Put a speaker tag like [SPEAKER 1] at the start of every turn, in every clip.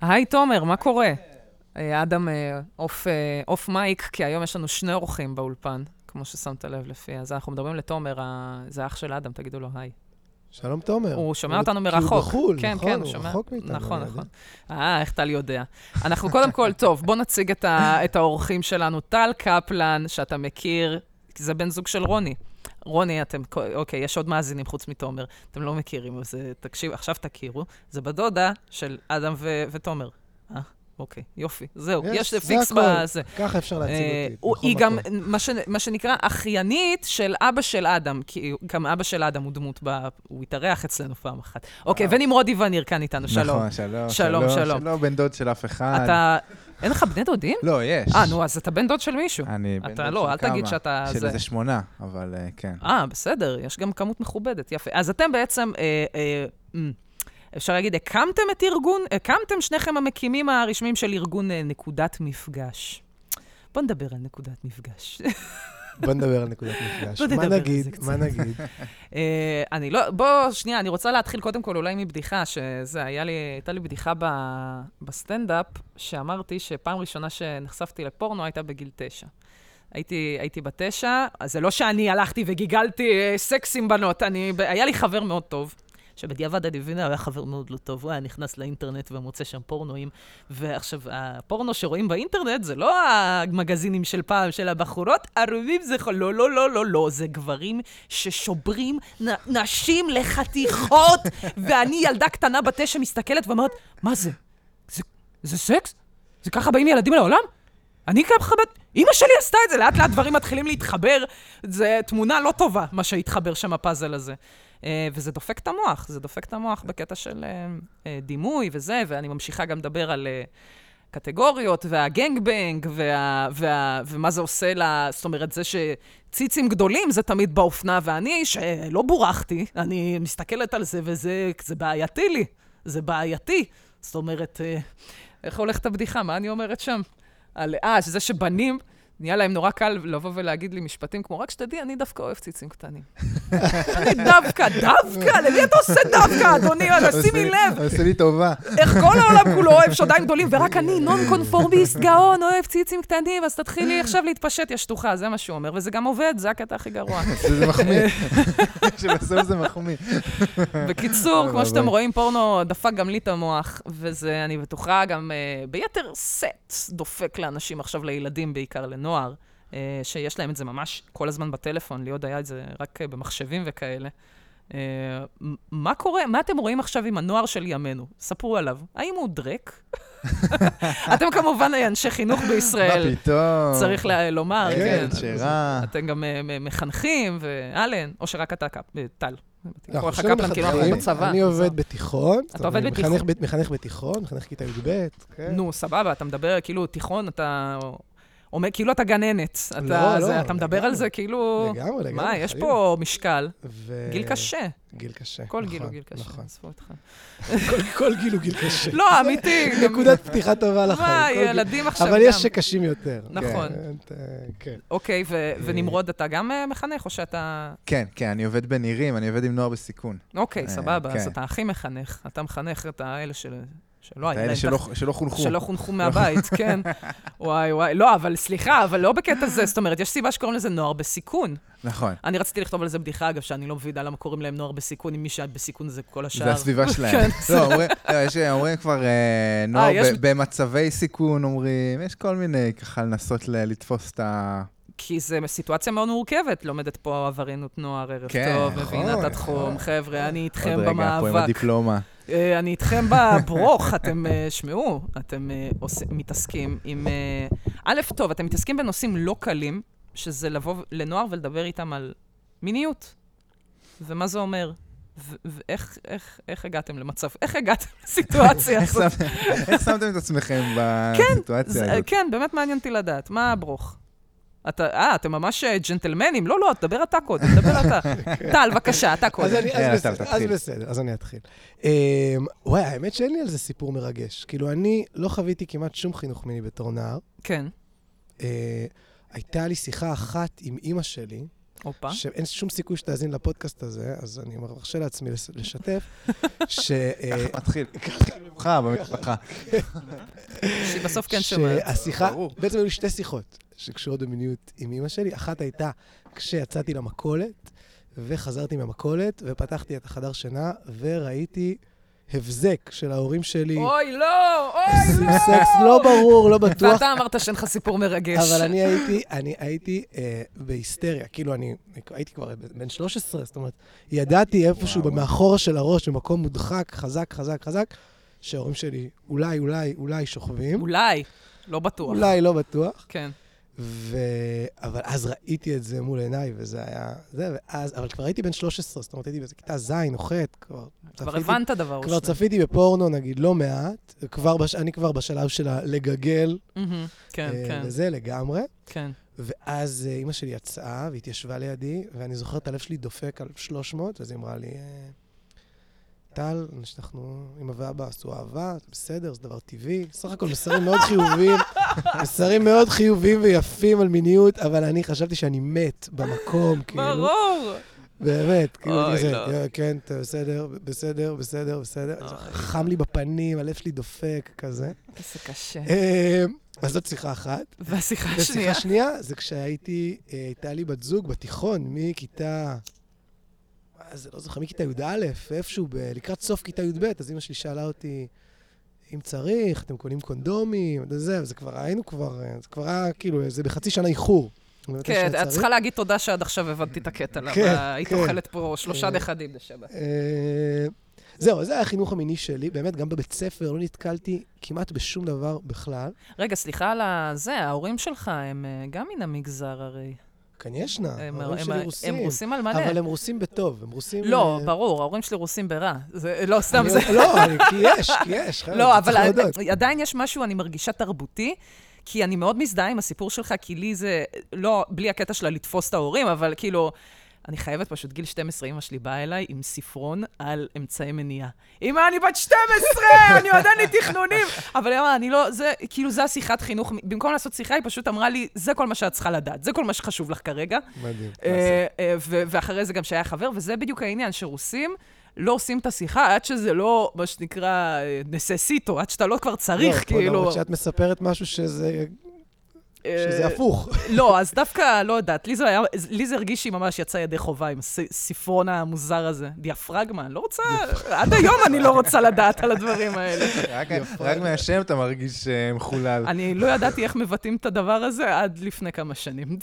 [SPEAKER 1] היי, תומר, מה קורה? אה, אדם אה, off, אה, off mic, כי היום יש לנו שני אורחים באולפן, כמו ששמת לב לפי. אז אנחנו מדברים לתומר, זה אח של אדם, תגידו לו היי.
[SPEAKER 2] שלום תומר.
[SPEAKER 1] הוא שומע אותנו
[SPEAKER 2] כי
[SPEAKER 1] מרחוק.
[SPEAKER 2] הוא בחו"ל,
[SPEAKER 1] כן,
[SPEAKER 2] נכון,
[SPEAKER 1] כן,
[SPEAKER 2] הוא
[SPEAKER 1] שומע.
[SPEAKER 2] רחוק מאיתנו.
[SPEAKER 1] נכון. נכון. אה, איך טל יודע. אנחנו קודם כל, טוב, בוא נציג את, ה, את האורחים שלנו. טל קפלן, שאתה מכיר, זה בן זוג של רוני. רוני, אתם, אוקיי, יש עוד מאזינים חוץ מתומר. אתם לא מכירים, אז אה, תקשיב, עכשיו תכירו. זה בדודה של אדם ו- ותומר. אה, אוקיי, יופי. זהו,
[SPEAKER 2] יש,
[SPEAKER 1] יש
[SPEAKER 2] זה
[SPEAKER 1] פיקס. בזה.
[SPEAKER 2] ככה אפשר להציג
[SPEAKER 1] אה,
[SPEAKER 2] אותי.
[SPEAKER 1] הוא- היא גם,
[SPEAKER 2] מקום.
[SPEAKER 1] מה, ש, מה שנקרא, אחיינית של אבא של אדם, כי גם אבא של אדם הוא דמות, ב, הוא התארח אצלנו פעם אחת. אוקיי. ונמרודי וניר כאן איתנו, שלום.
[SPEAKER 3] נכון, שלום,
[SPEAKER 1] שלום, שלום.
[SPEAKER 3] שלום, בן דוד של אף אחד.
[SPEAKER 1] אתה, אין לך בני דודים?
[SPEAKER 3] לא, יש.
[SPEAKER 1] אה, נו, אז אתה בן דוד של מישהו.
[SPEAKER 3] אני בן
[SPEAKER 1] אתה
[SPEAKER 3] דוד
[SPEAKER 1] לא,
[SPEAKER 3] של
[SPEAKER 1] אל תגיד
[SPEAKER 3] כמה.
[SPEAKER 1] שאתה...
[SPEAKER 3] של
[SPEAKER 1] זה-
[SPEAKER 3] איזה שמונה, אבל אה, כן.
[SPEAKER 1] אה, בסדר, יש גם כמות מכובדת, יפה. אז אתם בעצם, אה, אה, אפשר להגיד, הקמתם את ארגון, הקמתם שניכם המקימים הרשמיים של ארגון נקודת מפגש. בוא נדבר על נקודת מפגש.
[SPEAKER 2] בוא נדבר על נקודת מפגש. מה נגיד? מה נגיד?
[SPEAKER 1] אה, אני לא, בוא, שנייה, אני רוצה להתחיל קודם כל אולי מבדיחה, שזה, היה לי, הייתה לי בדיחה בסטנדאפ, שאמרתי שפעם ראשונה שנחשפתי לפורנו הייתה בגיל תשע. הייתי, הייתי בתשע, אז זה לא שאני הלכתי וגיגלתי אה, סקס עם בנות, אני, היה לי חבר מאוד טוב. שבדיעבד אני מבינה, הוא היה חבר מאוד לא טוב, הוא היה נכנס לאינטרנט ומוצא שם פורנואים. ועכשיו, הפורנו שרואים באינטרנט זה לא המגזינים של פעם, של הבחורות, ערבים זה... לא, לא, לא, לא, לא, זה גברים ששוברים נ- נשים לחתיכות, ואני ילדה קטנה בת תשע מסתכלת ואומרת, מה זה? זה, זה סקס? זה ככה באים ילדים לעולם? אני ככה בת... אימא שלי עשתה את זה, לאט לאט דברים מתחילים להתחבר. זה תמונה לא טובה, מה שהתחבר שם הפאזל הזה. אה, וזה דופק את המוח, זה דופק את המוח בקטע של אה, אה, דימוי וזה, ואני ממשיכה גם לדבר על קטגוריות, והגנג בנג, וה, וה, ומה זה עושה ל... זאת אומרת, זה שציצים גדולים זה תמיד באופנה, ואני, שלא בורחתי, אני מסתכלת על זה, וזה זה בעייתי לי, זה בעייתי. זאת אומרת, איך הולכת הבדיחה? מה אני אומרת שם? על, אה, שזה שבנים, נהיה להם נורא קל לבוא ולהגיד לי משפטים כמו, רק שתדעי, אני דווקא אוהב ציצים קטנים. אני דווקא, דווקא? למי אתה עושה דווקא, אדוני? שימי לב.
[SPEAKER 3] עושה לי טובה.
[SPEAKER 1] איך כל העולם כולו אוהב שודיים גדולים, ורק אני, נון קונפורמיסט, גאון, אוהב ציצים קטנים, אז תתחילי עכשיו להתפשט, יא שטוחה, זה מה שהוא אומר, וזה גם עובד, זה הקטע הכי גרוע.
[SPEAKER 3] שזה מחמיא. שבסוף זה מחמיא.
[SPEAKER 1] בקיצור, כמו שאתם. רואים, פורנו דפק גם לי את המוח, וזה, אני בטוחה, גם אה, ביתר סט דופק לאנשים עכשיו, לילדים בעיקר, לנוער, אה, שיש להם את זה ממש כל הזמן בטלפון, לי עוד היה את זה רק אה, במחשבים וכאלה. אה, מה קורה, מה אתם רואים עכשיו עם הנוער של ימינו? ספרו עליו. האם הוא דרק? אתם כמובן אנשי חינוך בישראל,
[SPEAKER 3] מה פתאום?
[SPEAKER 1] צריך לומר,
[SPEAKER 3] כן. שירה.
[SPEAKER 1] אתם גם מחנכים, ואלן, או שרק אתה, טל. קפלן, כאילו
[SPEAKER 2] מחנכים.
[SPEAKER 1] אנחנו בצבא.
[SPEAKER 2] אני עובד בתיכון.
[SPEAKER 1] אתה עובד בתיכון.
[SPEAKER 2] מחנך בתיכון, מחנך כיתה י"ב. כן.
[SPEAKER 1] נו, סבבה, אתה מדבר כאילו תיכון, אתה אומר, כאילו אתה גננת. אתה,
[SPEAKER 2] לא,
[SPEAKER 1] זה,
[SPEAKER 2] לא,
[SPEAKER 1] אתה מדבר על
[SPEAKER 2] לגמרי.
[SPEAKER 1] זה כאילו...
[SPEAKER 2] לגמרי, לגמרי.
[SPEAKER 1] מה, יש. פה משקל.
[SPEAKER 2] ו-
[SPEAKER 1] גיל קשה.
[SPEAKER 2] גיל קשה.
[SPEAKER 1] כל
[SPEAKER 2] נכון,
[SPEAKER 1] גיל הוא גיל קשה.
[SPEAKER 2] נכון.
[SPEAKER 1] עזבו אותך.
[SPEAKER 2] כל- כל גיל הוא גיל קשה.
[SPEAKER 1] לא, אמיתי.
[SPEAKER 2] נקודת פתיחה טובה לחיים.
[SPEAKER 1] מה. ילדים עכשיו גם.
[SPEAKER 2] אבל יש שקשים יותר.
[SPEAKER 1] נכון.
[SPEAKER 2] כן, אתה- כן.
[SPEAKER 1] אוקיי, ו- ונמרוד, אתה גם אה, מחנך, או שאתה...
[SPEAKER 3] כן, כן, אני עובד בנירים, אני עובד עם נוער בסיכון.
[SPEAKER 1] אוקיי,
[SPEAKER 3] אה,
[SPEAKER 1] סבבה, אז
[SPEAKER 3] כן.
[SPEAKER 1] אתה הכי מחנך. אתה מחנך את האלה של... שלא היה להם
[SPEAKER 3] שלא-
[SPEAKER 1] תח-
[SPEAKER 3] שלא חונכו.
[SPEAKER 1] שלא חונכו מהבית, כן. וואי, וואי. לא, אבל סליחה, אבל לא בקטע זה. זאת אומרת, יש סיבה שקוראים לזה נוער בסיכון.
[SPEAKER 3] נכון.
[SPEAKER 1] אני רציתי לכתוב על זה בדיחה, אגב, שאני לא מבינה למה קוראים להם נוער בסיכון, אם מי שהיה בסיכון זה כל השאר.
[SPEAKER 3] זה הסביבה שלהם.
[SPEAKER 1] כן,
[SPEAKER 3] לא, אומרים- לא, יש- אומרים כבר אה, נוער
[SPEAKER 1] יש-
[SPEAKER 3] ב- במצבי סיכון, אומרים, יש כל מיני, ככה לנסות ל- לתפוס את ה...
[SPEAKER 1] כי זו סיטואציה מאוד מורכבת. לומדת פה עבריינות נוער, ערב
[SPEAKER 3] כן,
[SPEAKER 1] טוב,
[SPEAKER 2] נכון,
[SPEAKER 1] מבינה את
[SPEAKER 2] נכון.
[SPEAKER 1] התחום. חבר'ה, אני איתכם
[SPEAKER 3] עוד רגע, פה עם
[SPEAKER 1] במאבק.
[SPEAKER 3] הדיפלומה.
[SPEAKER 1] אה, אני איתכם בברוך, אתם, אה, שמעו, אתם אה, מתעסקים עם... א', טוב, אתם מתעסקים בנושאים לא קלים, שזה לבוא לנוער ולדבר איתם על מיניות. ומה זה אומר? ואיך איך, איך הגעתם למצב, איך הגעתם לסיטואציה הזאת?
[SPEAKER 3] איך שמתם את עצמכם
[SPEAKER 1] זה-
[SPEAKER 3] בסיטואציה הזאת?
[SPEAKER 1] כן, באמת מעניין אותי לדעת, מה הברוך? אתה, אה, אתם ממש אה, ג'נטלמנים? לא, לא, תדבר אתה קודם, תדבר אתה. טל, בבקשה, אתה
[SPEAKER 2] אז
[SPEAKER 1] קודם.
[SPEAKER 2] אני- אז
[SPEAKER 3] יאללה,
[SPEAKER 2] בסדר, אז אני אתחיל. אמ, וואי, האמת שאין לי על זה סיפור מרגש. כאילו, אני לא חוויתי כמעט שום חינוך מיני בתור נער.
[SPEAKER 1] כן,
[SPEAKER 2] אה, הייתה לי שיחה אחת עם אימא שלי. שאין שום סיכוי שתאזין לפודקאסט הזה, אז אני מרשה לעצמי לשתף, ש... אה,
[SPEAKER 3] ככה מתחיל.
[SPEAKER 2] ככה
[SPEAKER 3] שלוחה במשפחה.
[SPEAKER 1] שהיא בסוף כן שומעת.
[SPEAKER 2] שהשיחה. בעצם היו לי שתי שיחות שקשורות במיניות עם אמא שלי. אחת הייתה כשיצאתי למכולת, וחזרתי מהמכולת, ופתחתי את החדר שינה, וראיתי הבזק של ההורים שלי.
[SPEAKER 1] אוי, לא! אוי, לא!
[SPEAKER 2] סקס לא ברור, לא בטוח.
[SPEAKER 1] ואתה אמרת שאין לך סיפור מרגש.
[SPEAKER 2] אבל אני הייתי, אני הייתי אה, בהיסטריה. כאילו, אני הייתי כבר בן 13, זאת אומרת, ידעתי איפשהו. במאחורה של הראש, במקום מודחק, חזק, חזק, חזק, שההורים שלי אולי, אולי, אולי שוכבים.
[SPEAKER 1] אולי, לא בטוח.
[SPEAKER 2] אולי, לא בטוח.
[SPEAKER 1] כן.
[SPEAKER 2] ו... אבל אז ראיתי את זה מול עיניי, וזה היה... זה, ואז... אבל כבר הייתי בן 13, זאת אומרת, הייתי באיזה כיתה ז' או ח', כבר...
[SPEAKER 1] כבר
[SPEAKER 2] צפיתי-
[SPEAKER 1] הבנת דבר
[SPEAKER 2] כבר. צפיתי בפורנו, נגיד, לא מעט. כבר בש... אני כבר בשלב של הלגגל.
[SPEAKER 1] מהמם, כן,
[SPEAKER 2] אה,
[SPEAKER 1] כן,
[SPEAKER 2] וזה לגמרי.
[SPEAKER 1] כן.
[SPEAKER 2] ואז אה, אימא שלי יצאה והתיישבה לידי, ואני זוכר את הלב שלי דופק על 300, אז היא אמרה לי, אה, טל, אנחנו, אמא ואבא עשו אהבה, זה בסדר, זה דבר טבעי. סך הכל מסרים מאוד חיוביים, מסרים מאוד חיוביים ויפים על מיניות, אבל אני חשבתי שאני מת במקום, כאילו.
[SPEAKER 1] ברור.
[SPEAKER 2] באמת, כאילו, כזה,
[SPEAKER 1] לא.
[SPEAKER 2] "אה, כן, בסדר, בסדר, בסדר, בסדר. חם לי בפנים, הלב שלי דופק, כזה.
[SPEAKER 1] איזה קשה.
[SPEAKER 2] אה, אז זאת שיחה אחת.
[SPEAKER 1] והשיחה השנייה.
[SPEAKER 2] ושיחה שנייה זה כשהייתי, אה, הייתה לי בת זוג בתיכון, מכיתה... זה, לא זוכר, מכיתה י"א, איפשהו, ב- לקראת סוף כיתה י"ב, אז אמא שלי שאלה אותי, אם צריך, אתם קונים קונדומים, וזה, וזה כבר, היינו כבר, אה, זה כבר היה כאילו, זה בחצי שנה איחור.
[SPEAKER 1] כן, את. צריכה להגיד תודה שעד עכשיו הבנתי את הקטע, למה
[SPEAKER 2] כן,
[SPEAKER 1] היית
[SPEAKER 2] כן.
[SPEAKER 1] אוכלת פה שלושה
[SPEAKER 2] אה,
[SPEAKER 1] נכדים בשבת.
[SPEAKER 2] אה, זהו, זה היה החינוך המיני שלי, באמת, גם בבית ספר לא נתקלתי כמעט בשום דבר בכלל.
[SPEAKER 1] רגע, סליחה על הזה, ההורים שלך הם גם מן המגזר הרי.
[SPEAKER 2] כאן ישנה,
[SPEAKER 1] הם-
[SPEAKER 2] ההורים שלי
[SPEAKER 1] הם
[SPEAKER 2] רוסים.
[SPEAKER 1] רוסים על מלא.
[SPEAKER 2] אבל הם רוסים בטוב, הם רוסים...
[SPEAKER 1] לא,
[SPEAKER 2] אה,
[SPEAKER 1] ברור, ההורים שלי רוסים ברע. זה לא, סתם זה...
[SPEAKER 2] לא, כי יש, כי יש,
[SPEAKER 1] לא, אבל. עדיין יש משהו, אני מרגישה תרבותי, כי אני מאוד מזדהה עם הסיפור שלך, כי לי זה, לא, בלי הקטע שלה לתפוס את ההורים, אבל כאילו, אני חייבת פשוט, גיל 12, אמא שלי באה אליי עם ספרון על אמצעי מניעה. אמא, אני בת 12, אני עוד אין לי תכנונים. אבל היא אמרה, אני לא, זה, כאילו, זה השיחת חינוך. במקום לעשות שיחה, היא פשוט אמרה לי, זה כל מה שאת צריכה לדעת, זה כל מה שחשוב לך כרגע.
[SPEAKER 2] מדהים.
[SPEAKER 1] אה, אה, ואחרי זה גם שהיה חבר, וזה בדיוק העניין, שרוסים לא עושים את השיחה עד שזה לא, מה שנקרא, נססיטו, עד שאתה לא כבר צריך,
[SPEAKER 2] לא, פה
[SPEAKER 1] כאילו...
[SPEAKER 2] למרות שאת מספרת משהו שזה
[SPEAKER 1] אה,
[SPEAKER 2] שזה הפוך.
[SPEAKER 1] לא, אז דווקא, לא יודעת, לי זה היה, לי זה הרגיש שהיא ממש יצאה ידי חובה עם הספרון המוזר הזה. דיאפרגמה, אני לא רוצה, עד היום אני לא רוצה לדעת על הדברים האלה.
[SPEAKER 3] רק- רק מהשם אתה מרגיש אה, מחולל.
[SPEAKER 1] אני לא ידעתי איך מבטאים את הדבר הזה עד לפני כמה שנים.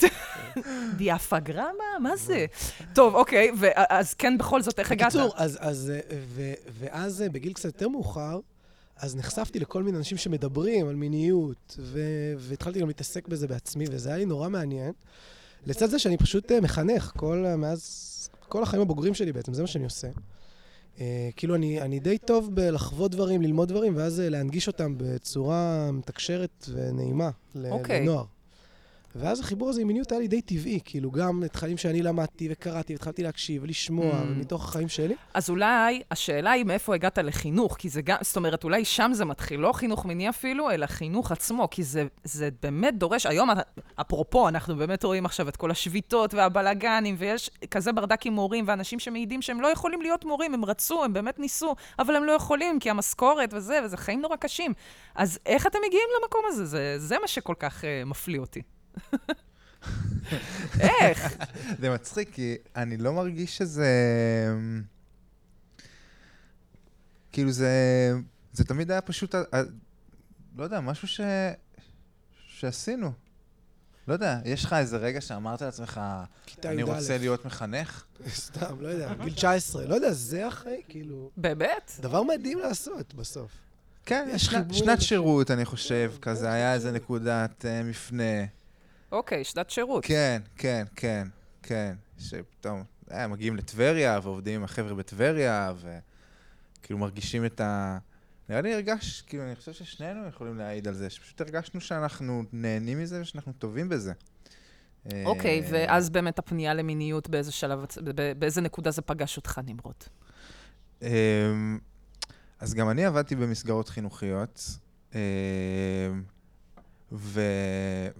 [SPEAKER 1] דיאפגרמה? מה זה? טוב, אוקיי, אז כן, בכל זאת, איך הגעת?
[SPEAKER 2] בקיצור, אז, אז, אה, ו, ואז אה, בגיל קצת יותר מאוחר, אז נחשפתי לכל מיני אנשים שמדברים על מיניות, ו, והתחלתי גם להתעסק בזה בעצמי, וזה היה לי נורא מעניין. לצד זה שאני פשוט אה, מחנך, כל, אה, מאז, כל החיים הבוגרים שלי בעצם, זה מה שאני עושה. Uh, כאילו, אני, אני די טוב בלחוות דברים, ללמוד דברים, ואז להנגיש אותם בצורה מתקשרת ונעימה ל-
[SPEAKER 1] אוקיי.
[SPEAKER 2] לנוער. ואז החיבור הזה עם מיניות היה לי די טבעי, כאילו, גם תכנים שאני למדתי וקראתי, והתחלתי להקשיב ולשמוע,
[SPEAKER 1] Mm.
[SPEAKER 2] ומתוך החיים שלי.
[SPEAKER 1] אז אולי השאלה היא מאיפה הגעת לחינוך, כי זה גם, זאת אומרת, אולי שם זה מתחיל, לא חינוך מיני אפילו, אלא חינוך עצמו, כי זה, זה באמת דורש, היום, אפרופו, אנחנו באמת רואים עכשיו את כל השביתות והבלגנים, ויש כזה ברדק עם מורים, ואנשים שמעידים שהם לא יכולים להיות מורים, הם רצו, הם באמת ניסו, אבל הם לא יכולים, כי המשכורת וזה, וזה חיים נורא קשים. אז איך אתם מגיעים למקום הזה? זה, זה מה שכל כך uh, מפליא אותי. איך?
[SPEAKER 3] זה מצחיק, כי אני לא מרגיש שזה... כאילו זה... זה תמיד היה פשוט... ה- ה- לא יודע, משהו ש... שעשינו. לא יודע, יש לך איזה רגע שאמרת לעצמך, אני
[SPEAKER 2] י"א.
[SPEAKER 3] רוצה להיות מחנך?
[SPEAKER 2] סתם, לא יודע, גיל 19, לא יודע, זה אחרי, כאילו,
[SPEAKER 1] באמת?
[SPEAKER 2] דבר מדהים לעשות בסוף.
[SPEAKER 3] כן,
[SPEAKER 2] יש
[SPEAKER 3] שנת. שירות, אני חושב, כזה היה איזה נקודת uh, מפנה.
[SPEAKER 1] אוקיי, שנת שירות.
[SPEAKER 3] כן, כן, כן, כן. שפתאום, אה, מגיעים לטבריה, ועובדים עם החבר'ה בטבריה, וכאילו מרגישים את ה... נראה לי הרגש, כאילו, אני חושב ששנינו יכולים להעיד על זה, שפשוט הרגשנו שאנחנו נהנים מזה ושאנחנו טובים בזה.
[SPEAKER 1] אוקיי,
[SPEAKER 3] אה,
[SPEAKER 1] ואז באמת הפנייה למיניות, באיזה שלב, באיזה נקודה זה פגש אותך, נמרוד?
[SPEAKER 3] אמ, אז גם אני עבדתי במסגרות חינוכיות, אמ, ו...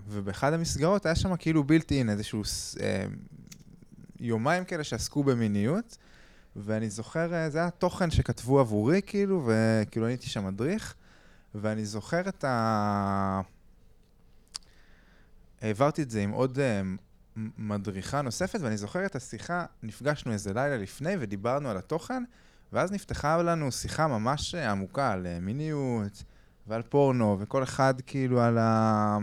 [SPEAKER 3] ובאחד המסגרות היה שם כאילו בילט אין, איזשהו אמ, יומיים כאלה שעסקו במיניות, ואני זוכר, אה, זה היה תוכן שכתבו עבורי, כאילו, וכאילו הייתי שם מדריך, ואני זוכר את ה... העברתי את זה עם עוד uh, מדריכה נוספת, ואני זוכר את השיחה, נפגשנו איזה לילה לפני ודיברנו על התוכן, ואז נפתחה לנו שיחה ממש אה, עמוקה על uh, מיניות ועל פורנו, וכל אחד כאילו על ה...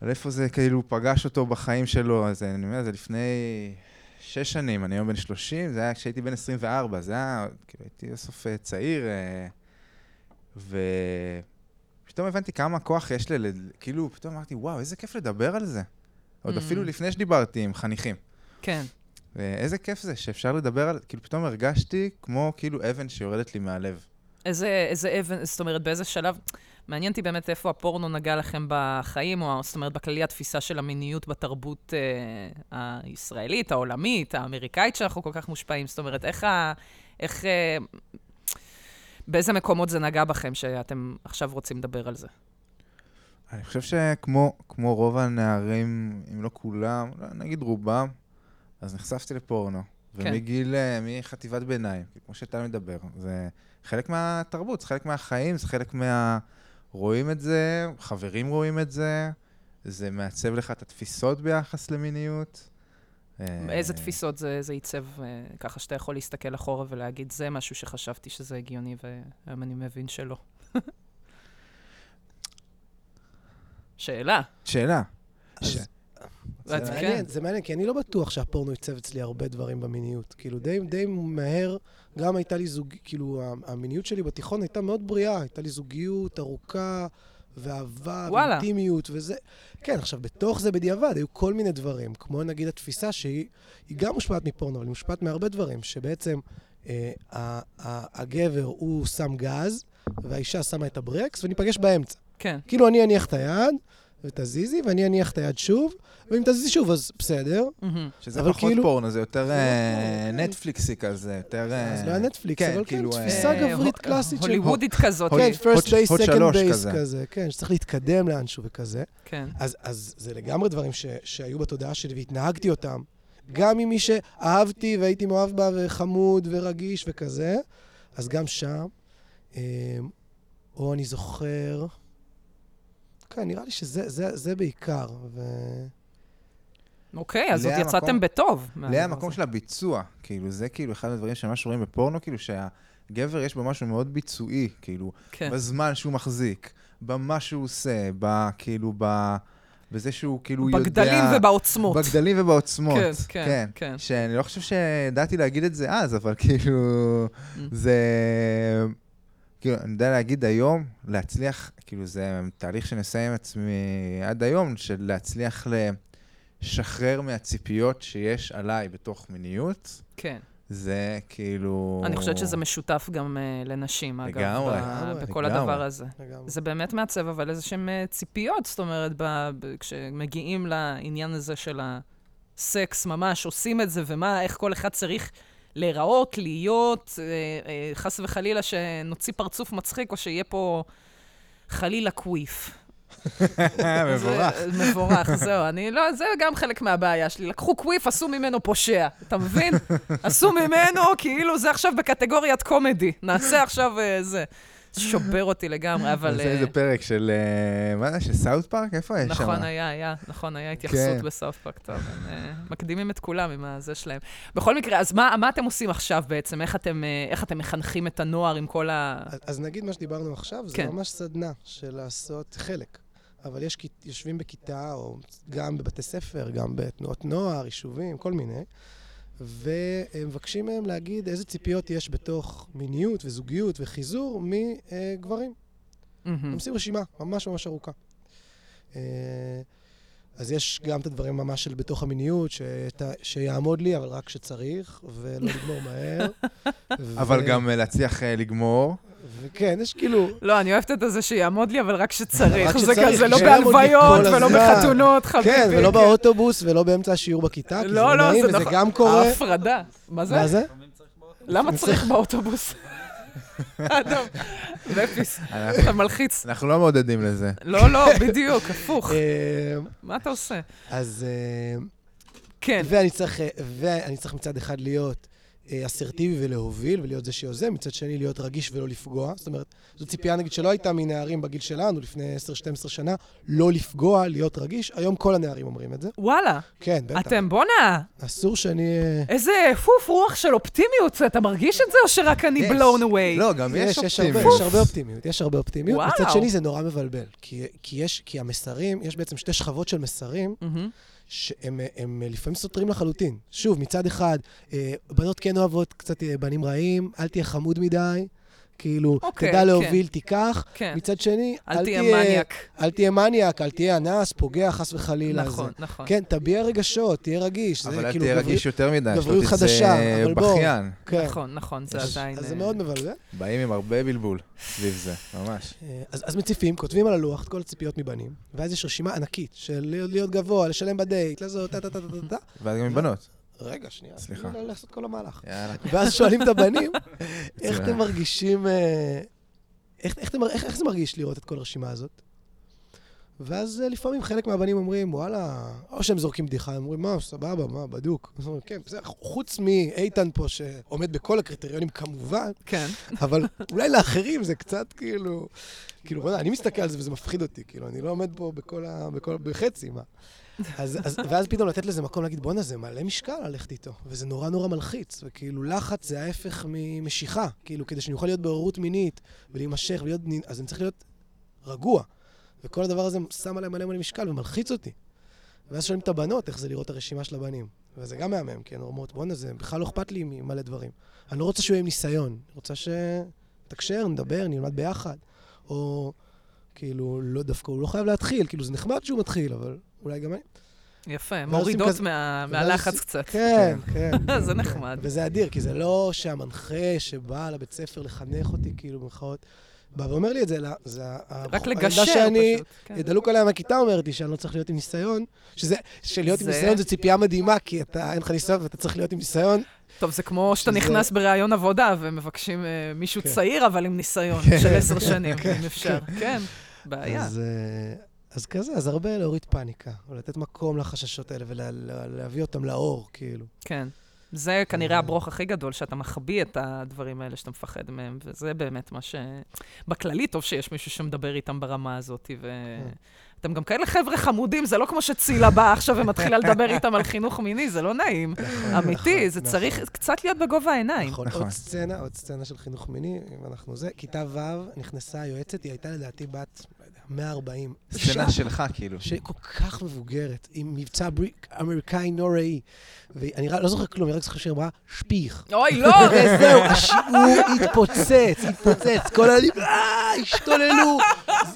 [SPEAKER 3] על איפה זה כאילו פגש אותו בחיים שלו, אז אני אומר, זה לפני שש שנים, אני היום בן 30, זה היה כשהייתי בן 24, זה היה, כאילו הייתי בסוף צעיר, ופתאום הבנתי כמה כוח יש לי, כאילו, פתאום אמרתי, וואו, איזה כיף לדבר על זה. עוד mm. אפילו לפני שדיברתי עם חניכים.
[SPEAKER 1] כן.
[SPEAKER 3] ואיזה כיף זה שאפשר לדבר על, כאילו, פתאום הרגשתי כמו כאילו אבן שיורדת לי מהלב.
[SPEAKER 1] איזה, איזה אבן, זאת אומרת, באיזה שלב, מעניין אותי באמת איפה הפורנו נגע לכם בחיים, או זאת אומרת, בכללי התפיסה של המיניות בתרבות אה, הישראלית, העולמית, האמריקאית, שאנחנו כל כך מושפעים. זאת אומרת, איך ה... איך... אה, באיזה מקומות זה נגע בכם, שאתם עכשיו רוצים לדבר על זה?
[SPEAKER 3] אני חושב שכמו רוב הנערים, אם לא כולם, נגיד רובם, אז נחשפתי לפורנו. כן. ומגיל, אה, מחטיבת ביניים, כמו שאתה מדבר, זה חלק מהתרבות, זה חלק מהחיים, זה חלק מה... רואים את זה, חברים רואים את זה, זה מעצב לך את התפיסות ביחס למיניות.
[SPEAKER 1] איזה תפיסות זה, זה ייצב, אה, ככה שאתה יכול להסתכל אחורה ולהגיד, זה משהו שחשבתי שזה הגיוני, והיום אני מבין שלא. שאלה.
[SPEAKER 3] שאלה.
[SPEAKER 2] ש... זה מעניין, זה מעניין, כי אני לא בטוח שהפורנו ייצב אצלי הרבה דברים במיניות. כאילו, די, די מהר, גם הייתה לי זוג... כאילו, המיניות שלי בתיכון הייתה מאוד בריאה, הייתה לי זוגיות ארוכה, ואהבה, ואינטימיות, וזה... כן, עכשיו, בתוך זה בדיעבד היו כל מיני דברים, כמו נגיד התפיסה שהיא גם מושפעת מפורנו, אבל היא מושפעת מהרבה דברים, שבעצם אה, הגבר הוא שם גז, והאישה שמה את הברקס, וניפגש באמצע.
[SPEAKER 1] כן.
[SPEAKER 2] כאילו, אני אניח את היד, ותזיזי, ואני אניח את היד שוב, ואם תזיזי שוב, אז בסדר.
[SPEAKER 3] שזה פחות כאילו... פורנו, זה יותר אה, נטפליקסי כזה, יותר...
[SPEAKER 2] זה אה, לא היה נטפליקס, כן, אבל כן, כאילו, תפיסה אה, גברית קלאסית
[SPEAKER 1] של... הוליוודית כזאת.
[SPEAKER 2] כן, first base, second base כזה, כן, שצריך להתקדם לאנשהו וכזה.
[SPEAKER 1] כן.
[SPEAKER 2] אז זה לגמרי דברים שהיו בתודעה שלי והתנהגתי אותם. גם עם מי שאהבתי והייתי מאוהב בה וחמוד ורגיש וכזה, אז גם שם. או אני זוכר... כן, נראה לי שזה זה, זה בעיקר. ו...
[SPEAKER 1] אוקיי, אז עוד יצאתם בטוב.
[SPEAKER 3] לי המקום של הביצוע, כאילו, זה כאילו אחד הדברים שממש רואים בפורנו, כאילו שהגבר יש בו משהו מאוד ביצועי, כאילו, כן. בזמן שהוא מחזיק, במה שהוא עושה, ב, כאילו, ב... בזה שהוא כאילו
[SPEAKER 1] בגדלים יודע... בגדלים ובעוצמות.
[SPEAKER 3] בגדלים ובעוצמות.
[SPEAKER 1] כן, כן, כן. כן.
[SPEAKER 3] שאני לא חושב שידעתי להגיד את זה אז, אבל כאילו, mm. זה... כאילו, אני יודע להגיד היום, להצליח, כאילו, זה תהליך שאני עושה עם עצמי עד היום, של להצליח לשחרר מהציפיות שיש עליי בתוך מיניות.
[SPEAKER 1] כן.
[SPEAKER 3] זה כאילו...
[SPEAKER 1] אני חושבת שזה משותף גם uh, לנשים, אגב. לגמרי, לגמרי. בכל לגמרי. הדבר הזה. לגמרי. זה באמת מעצב, אבל איזה שהן uh, ציפיות, זאת אומרת, ב, ב, כשמגיעים לעניין הזה של הסקס, ממש עושים את זה, ומה, איך כל אחד צריך להיראות, להיות, אה, אה, חס וחלילה שנוציא פרצוף מצחיק, או שיהיה פה חלילה קוויף.
[SPEAKER 3] מבורך.
[SPEAKER 1] מבורך, זהו. אני לא, זה גם חלק מהבעיה שלי. לקחו קוויף, עשו ממנו פושע. אתה מבין? עשו ממנו כאילו זה עכשיו בקטגוריית קומדי. נעשה עכשיו uh, זה. שובר אותי לגמרי, אבל...
[SPEAKER 3] זה איזה אה, פרק של, אה, מה זה, של סאוט פארק? איפה יש
[SPEAKER 1] שם? נכון, היה, היה, נכון, היה התייחסות כן. בסאוט פארק, טוב, הם אה, מקדימים את כולם עם הזה שלהם. בכל מקרה, אז מה, מה אתם עושים עכשיו בעצם? איך אתם, איך אתם מחנכים את הנוער עם כל ה...
[SPEAKER 2] אז, אז נגיד מה שדיברנו עכשיו, זה כן. ממש סדנה של לעשות חלק. אבל יש, יושבים בכיתה, או גם בבתי ספר, גם בתנועות נוער, יישובים, כל מיני. ומבקשים מהם להגיד איזה ציפיות יש בתוך מיניות וזוגיות וחיזור מגברים. הם עושים רשימה ממש ממש ארוכה. אה, אז יש גם את הדברים ממש של בתוך המיניות, שיעמוד לי, אבל רק כשצריך, ולא לגמור מהר.
[SPEAKER 3] אבל גם להצליח אה, לגמור.
[SPEAKER 2] וכן, יש כאילו...
[SPEAKER 1] לא, אני אוהבת את זה שיעמוד לי, אבל רק כשצריך. זה כזה לא בהלוויות ולא בחתונות, חביבי.
[SPEAKER 2] כן, ולא באוטובוס ולא באמצע השיעור בכיתה, כי זה לא, לא, נעים, וזה נכון. גם קורה.
[SPEAKER 1] ההפרדה. מה זה?
[SPEAKER 2] מה זה?
[SPEAKER 1] למה צריך באוטובוס? אדום, ופיס, אתה מלחיץ.
[SPEAKER 3] אנחנו לא מעודדים לזה.
[SPEAKER 1] לא, לא, בדיוק, הפוך. אה, מה אתה עושה?
[SPEAKER 2] אז... אה, כן. ואני צריך מצד אחד להיות אה, אסרטיבי ולהוביל ולהיות זה שיוזם, מצד שני להיות רגיש ולא לפגוע. זאת אומרת, זו ציפייה נגיד שלא הייתה מנערים בגיל שלנו לפני 10-12 שנה, לא לפגוע, להיות רגיש. היום כל הנערים אומרים את זה.
[SPEAKER 1] וואלה.
[SPEAKER 2] כן, בטח.
[SPEAKER 1] אתם, בואנה,
[SPEAKER 2] אסור שאני... אה,
[SPEAKER 1] איזה פוף רוח של אופטימיות. אתה מרגיש את זה, או שרק אני
[SPEAKER 3] יש.
[SPEAKER 1] blown away?
[SPEAKER 3] לא, גם יש
[SPEAKER 2] יש הרבה,
[SPEAKER 3] אופטימיות.
[SPEAKER 2] יש הרבה אופטימיות, יש הרבה אופטימיות.
[SPEAKER 1] וואו.
[SPEAKER 2] מצד שני זה נורא מבלבל, כי, כי יש, כי המסרים, יש בעצם שתי שכבות של מסרים,
[SPEAKER 1] מהמם.
[SPEAKER 2] שהם הם לפעמים סותרים לחלוטין. שוב, מצד אחד, אה, בנות כן אוהבות קצת אה, בנים רעים, אל תהיה חמוד מדי, כאילו,
[SPEAKER 1] אוקיי,
[SPEAKER 2] תדע
[SPEAKER 1] כן.
[SPEAKER 2] להוביל, תיקח.
[SPEAKER 1] כן.
[SPEAKER 2] מצד שני,
[SPEAKER 1] אל תהיה מניאק.
[SPEAKER 2] אל תהיה מניאק, אל תהיה אנס, פוגע חס וחלילה.
[SPEAKER 1] נכון,
[SPEAKER 2] זה.
[SPEAKER 1] נכון.
[SPEAKER 2] כן, תביע רגשות, תהיה רגיש.
[SPEAKER 3] אבל
[SPEAKER 2] זה
[SPEAKER 3] אל
[SPEAKER 2] כאילו
[SPEAKER 3] תהיה רגיש יותר מדי,
[SPEAKER 2] גבריות
[SPEAKER 3] שלא תצא
[SPEAKER 2] חדשה, אבל.
[SPEAKER 3] בכיין.
[SPEAKER 2] כן.
[SPEAKER 1] נכון, נכון, זה
[SPEAKER 2] אז-
[SPEAKER 1] עדיין...
[SPEAKER 2] אז זה
[SPEAKER 1] אה,
[SPEAKER 2] מאוד מבלבל.
[SPEAKER 3] באים עם הרבה בלבול סביב זה, ממש.
[SPEAKER 2] אה, אז, אז מציפים, כותבים על הלוח את כל הציפיות מבנים, ואז יש רשימה ענקית של להיות, גבוה, לשלם בדייט, לזאת, טה טה טה טה טה טה.
[SPEAKER 3] ואז גם עם בנות.
[SPEAKER 2] רגע, שנייה.
[SPEAKER 3] סליחה.
[SPEAKER 2] תנו לי לעשות כל המהלך.
[SPEAKER 3] יאללה.
[SPEAKER 2] ואז שואלים את הבנים, איך. אתם מרגישים, אה, איך, איך, איך, איך זה מרגיש לראות את כל הרשימה הזאת? ואז אה, לפעמים חלק מהבנים אומרים, וואלה, או שהם זורקים בדיחה, הם אומרים, מה, סבבה, מה, בדוק. אז אומרים, כן, בסדר, חוץ מאיתן פה, שעומד בכל הקריטריונים כמובן,
[SPEAKER 1] כן.
[SPEAKER 2] אבל אולי לאחרים זה קצת כאילו... כאילו, אני מסתכל על זה וזה מפחיד אותי, כאילו, אני לא עומד פה בכל ה... בכל... בחצי, מה? אז, אז, ואז פתאום לתת לזה מקום להגיד, בואנה, זה מלא משקל ללכת איתו, וזה נורא נורא מלחיץ, וכאילו לחץ זה ההפך ממשיכה, כאילו, כדי שאני אוכל להיות בעוררות מינית, ולהימשך, ולהיות... אז אני צריך להיות רגוע, וכל הדבר הזה שם עליי מלא מלא משקל ומלחיץ אותי. ואז שואלים את הבנות איך זה לראות את הרשימה של הבנים. וזה גם מהמם, כי הן אומרות, בואנה, זה בכלל לא אכפת לי ממלא דברים. אני לא רוצה שהוא יהיה עם ניסיון, אני רוצה שנתקשר, נדבר, נלמד ביחד. או כאילו, לא דווקא, הוא לא חייב להתחיל, כאילו, זה נחמד שהוא מתחיל, אבל אולי גם אני.
[SPEAKER 1] יפה, מורידות מהלחץ קצת.
[SPEAKER 2] כן, כן.
[SPEAKER 1] זה
[SPEAKER 2] כן.
[SPEAKER 1] נחמד.
[SPEAKER 2] וזה אדיר, כי זה לא שהמנחה שבא לבית ספר לחנך אותי, כאילו, במרכאות, בא ואומר לי את זה, אלא זה
[SPEAKER 1] רק לגשר
[SPEAKER 2] שאני,
[SPEAKER 1] פשוט. כן.
[SPEAKER 2] דלוק עליה מהכיתה אומרת לי שאני לא צריך להיות עם ניסיון, שזה, שלהיות עם ניסיון זה ציפייה מדהימה, כי אתה, אין לך ניסיון ואתה צריך להיות עם ניסיון.
[SPEAKER 1] טוב, זה כמו שאתה נכנס בראיון עבודה ומבקשים אה, מישהו
[SPEAKER 2] כן.
[SPEAKER 1] צעיר, אבל עם ניסיון של עשר שנים, אם אפשר. כן, בעיה.
[SPEAKER 2] אז, אה, אז כזה, אז הרבה להוריד פאניקה, ולתת מקום לחששות האלה ולהביא אותם לאור, כאילו.
[SPEAKER 1] כן. זה כנראה הברוך הכי גדול, שאתה מחביא את הדברים האלה שאתה מפחד מהם, וזה באמת מה ש... בכללי, טוב שיש מישהו שמדבר איתם ברמה הזאת, ו... אתם גם כאלה חבר'ה חמודים, זה לא כמו שצילה באה עכשיו ומתחילה לדבר איתם על חינוך מיני, זה לא נעים. אמיתי,
[SPEAKER 2] נכון,
[SPEAKER 1] זה
[SPEAKER 2] נכון.
[SPEAKER 1] צריך קצת להיות בגובה העיניים.
[SPEAKER 2] נכון,
[SPEAKER 3] נכון.
[SPEAKER 2] עוד סצנה, עוד סצנה של חינוך מיני, אם אנחנו זה. כיתה ו' נכנסה היועצת, היא הייתה לדעתי בת, 140.
[SPEAKER 3] סצנה שלך, כאילו.
[SPEAKER 2] שכל כך מבוגרת, עם מבצע אמריקאי נוראי. ואני לא זוכר כלום, אני רק זוכר שהיא אמרה, שפיך.
[SPEAKER 1] אוי, לא!
[SPEAKER 2] וזהו, השיעור התפוצץ, התפוצץ, כל הילדים, אה, השתוללו.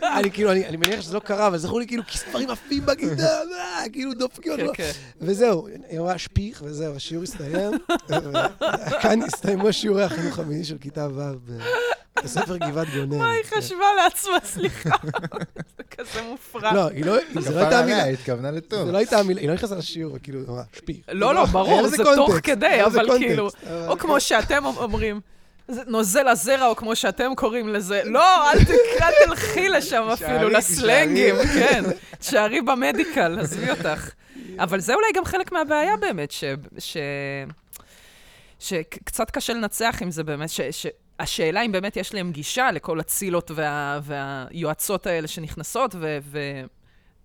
[SPEAKER 2] אני כאילו, אני אני מניח שזה לא קרה, אבל זכור לי כאילו כספרים עפים בכיתה, אה, כאילו דופקים
[SPEAKER 1] כן,
[SPEAKER 2] אותו.
[SPEAKER 1] כן.
[SPEAKER 2] וזהו, היא אמרה שפיך, וזהו, השיעור הסתיים. כאן הסתיימו שיעורי החינוך המיני של כיתה ו' בספר גבעת גונן.
[SPEAKER 1] מה היא. חשבה לעצמה, סליחה. זה כזה מופרע.
[SPEAKER 2] לא, היא לא, זה לא הייתה המילה.
[SPEAKER 3] היא התכוונה לטוב.
[SPEAKER 2] זה לא הייתה המילה, היא לא נכנסה לשיעור, כאילו, שפיך.
[SPEAKER 1] לא, לא, ברור, זה תוך כדי, אבל כאילו, או כמו שאתם אומרים, זה נוזל הזרע, או כמו שאתם קוראים לזה, לא, אל ת- אל תלכי לשם אפילו, לסלנגים, כן. תשארי במדיקל, עזבי אותך. אבל זה אולי גם חלק מהבעיה באמת, ש... ש... שקצת קשה לנצח עם זה באמת, ש... ש... השאלה אם באמת יש להם גישה לכל הצילות וה... והיועצות האלה שנכנסות, ו...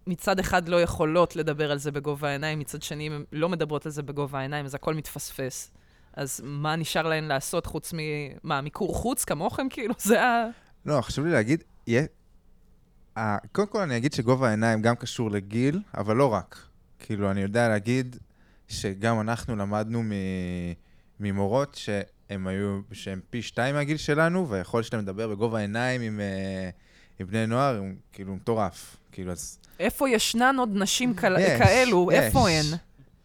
[SPEAKER 1] ומצד אחד לא יכולות לדבר על זה בגובה העיניים, מצד שני, הן לא מדברות על זה בגובה העיניים, אז הכל מתפספס. אז מה נשאר להן לעשות חוץ מ... מה, מיקור חוץ כמוכם? כאילו, זה ה...
[SPEAKER 3] לא, חשוב לי להגיד, יהיה... קודם כל אני אגיד שגובה העיניים גם קשור לגיל, אבל לא רק. כאילו, אני יודע להגיד שגם אנחנו למדנו. ממורות שהם היו, שהם פי שתיים מהגיל שלנו, והיכולת שלהם לדבר בגובה העיניים עם, אה, עם בני נוער, הוא כאילו מטורף. כאילו, אז
[SPEAKER 1] איפה ישנן עוד נשים כאל...
[SPEAKER 3] יש,
[SPEAKER 1] כאלו?
[SPEAKER 3] יש.
[SPEAKER 1] איפה הן?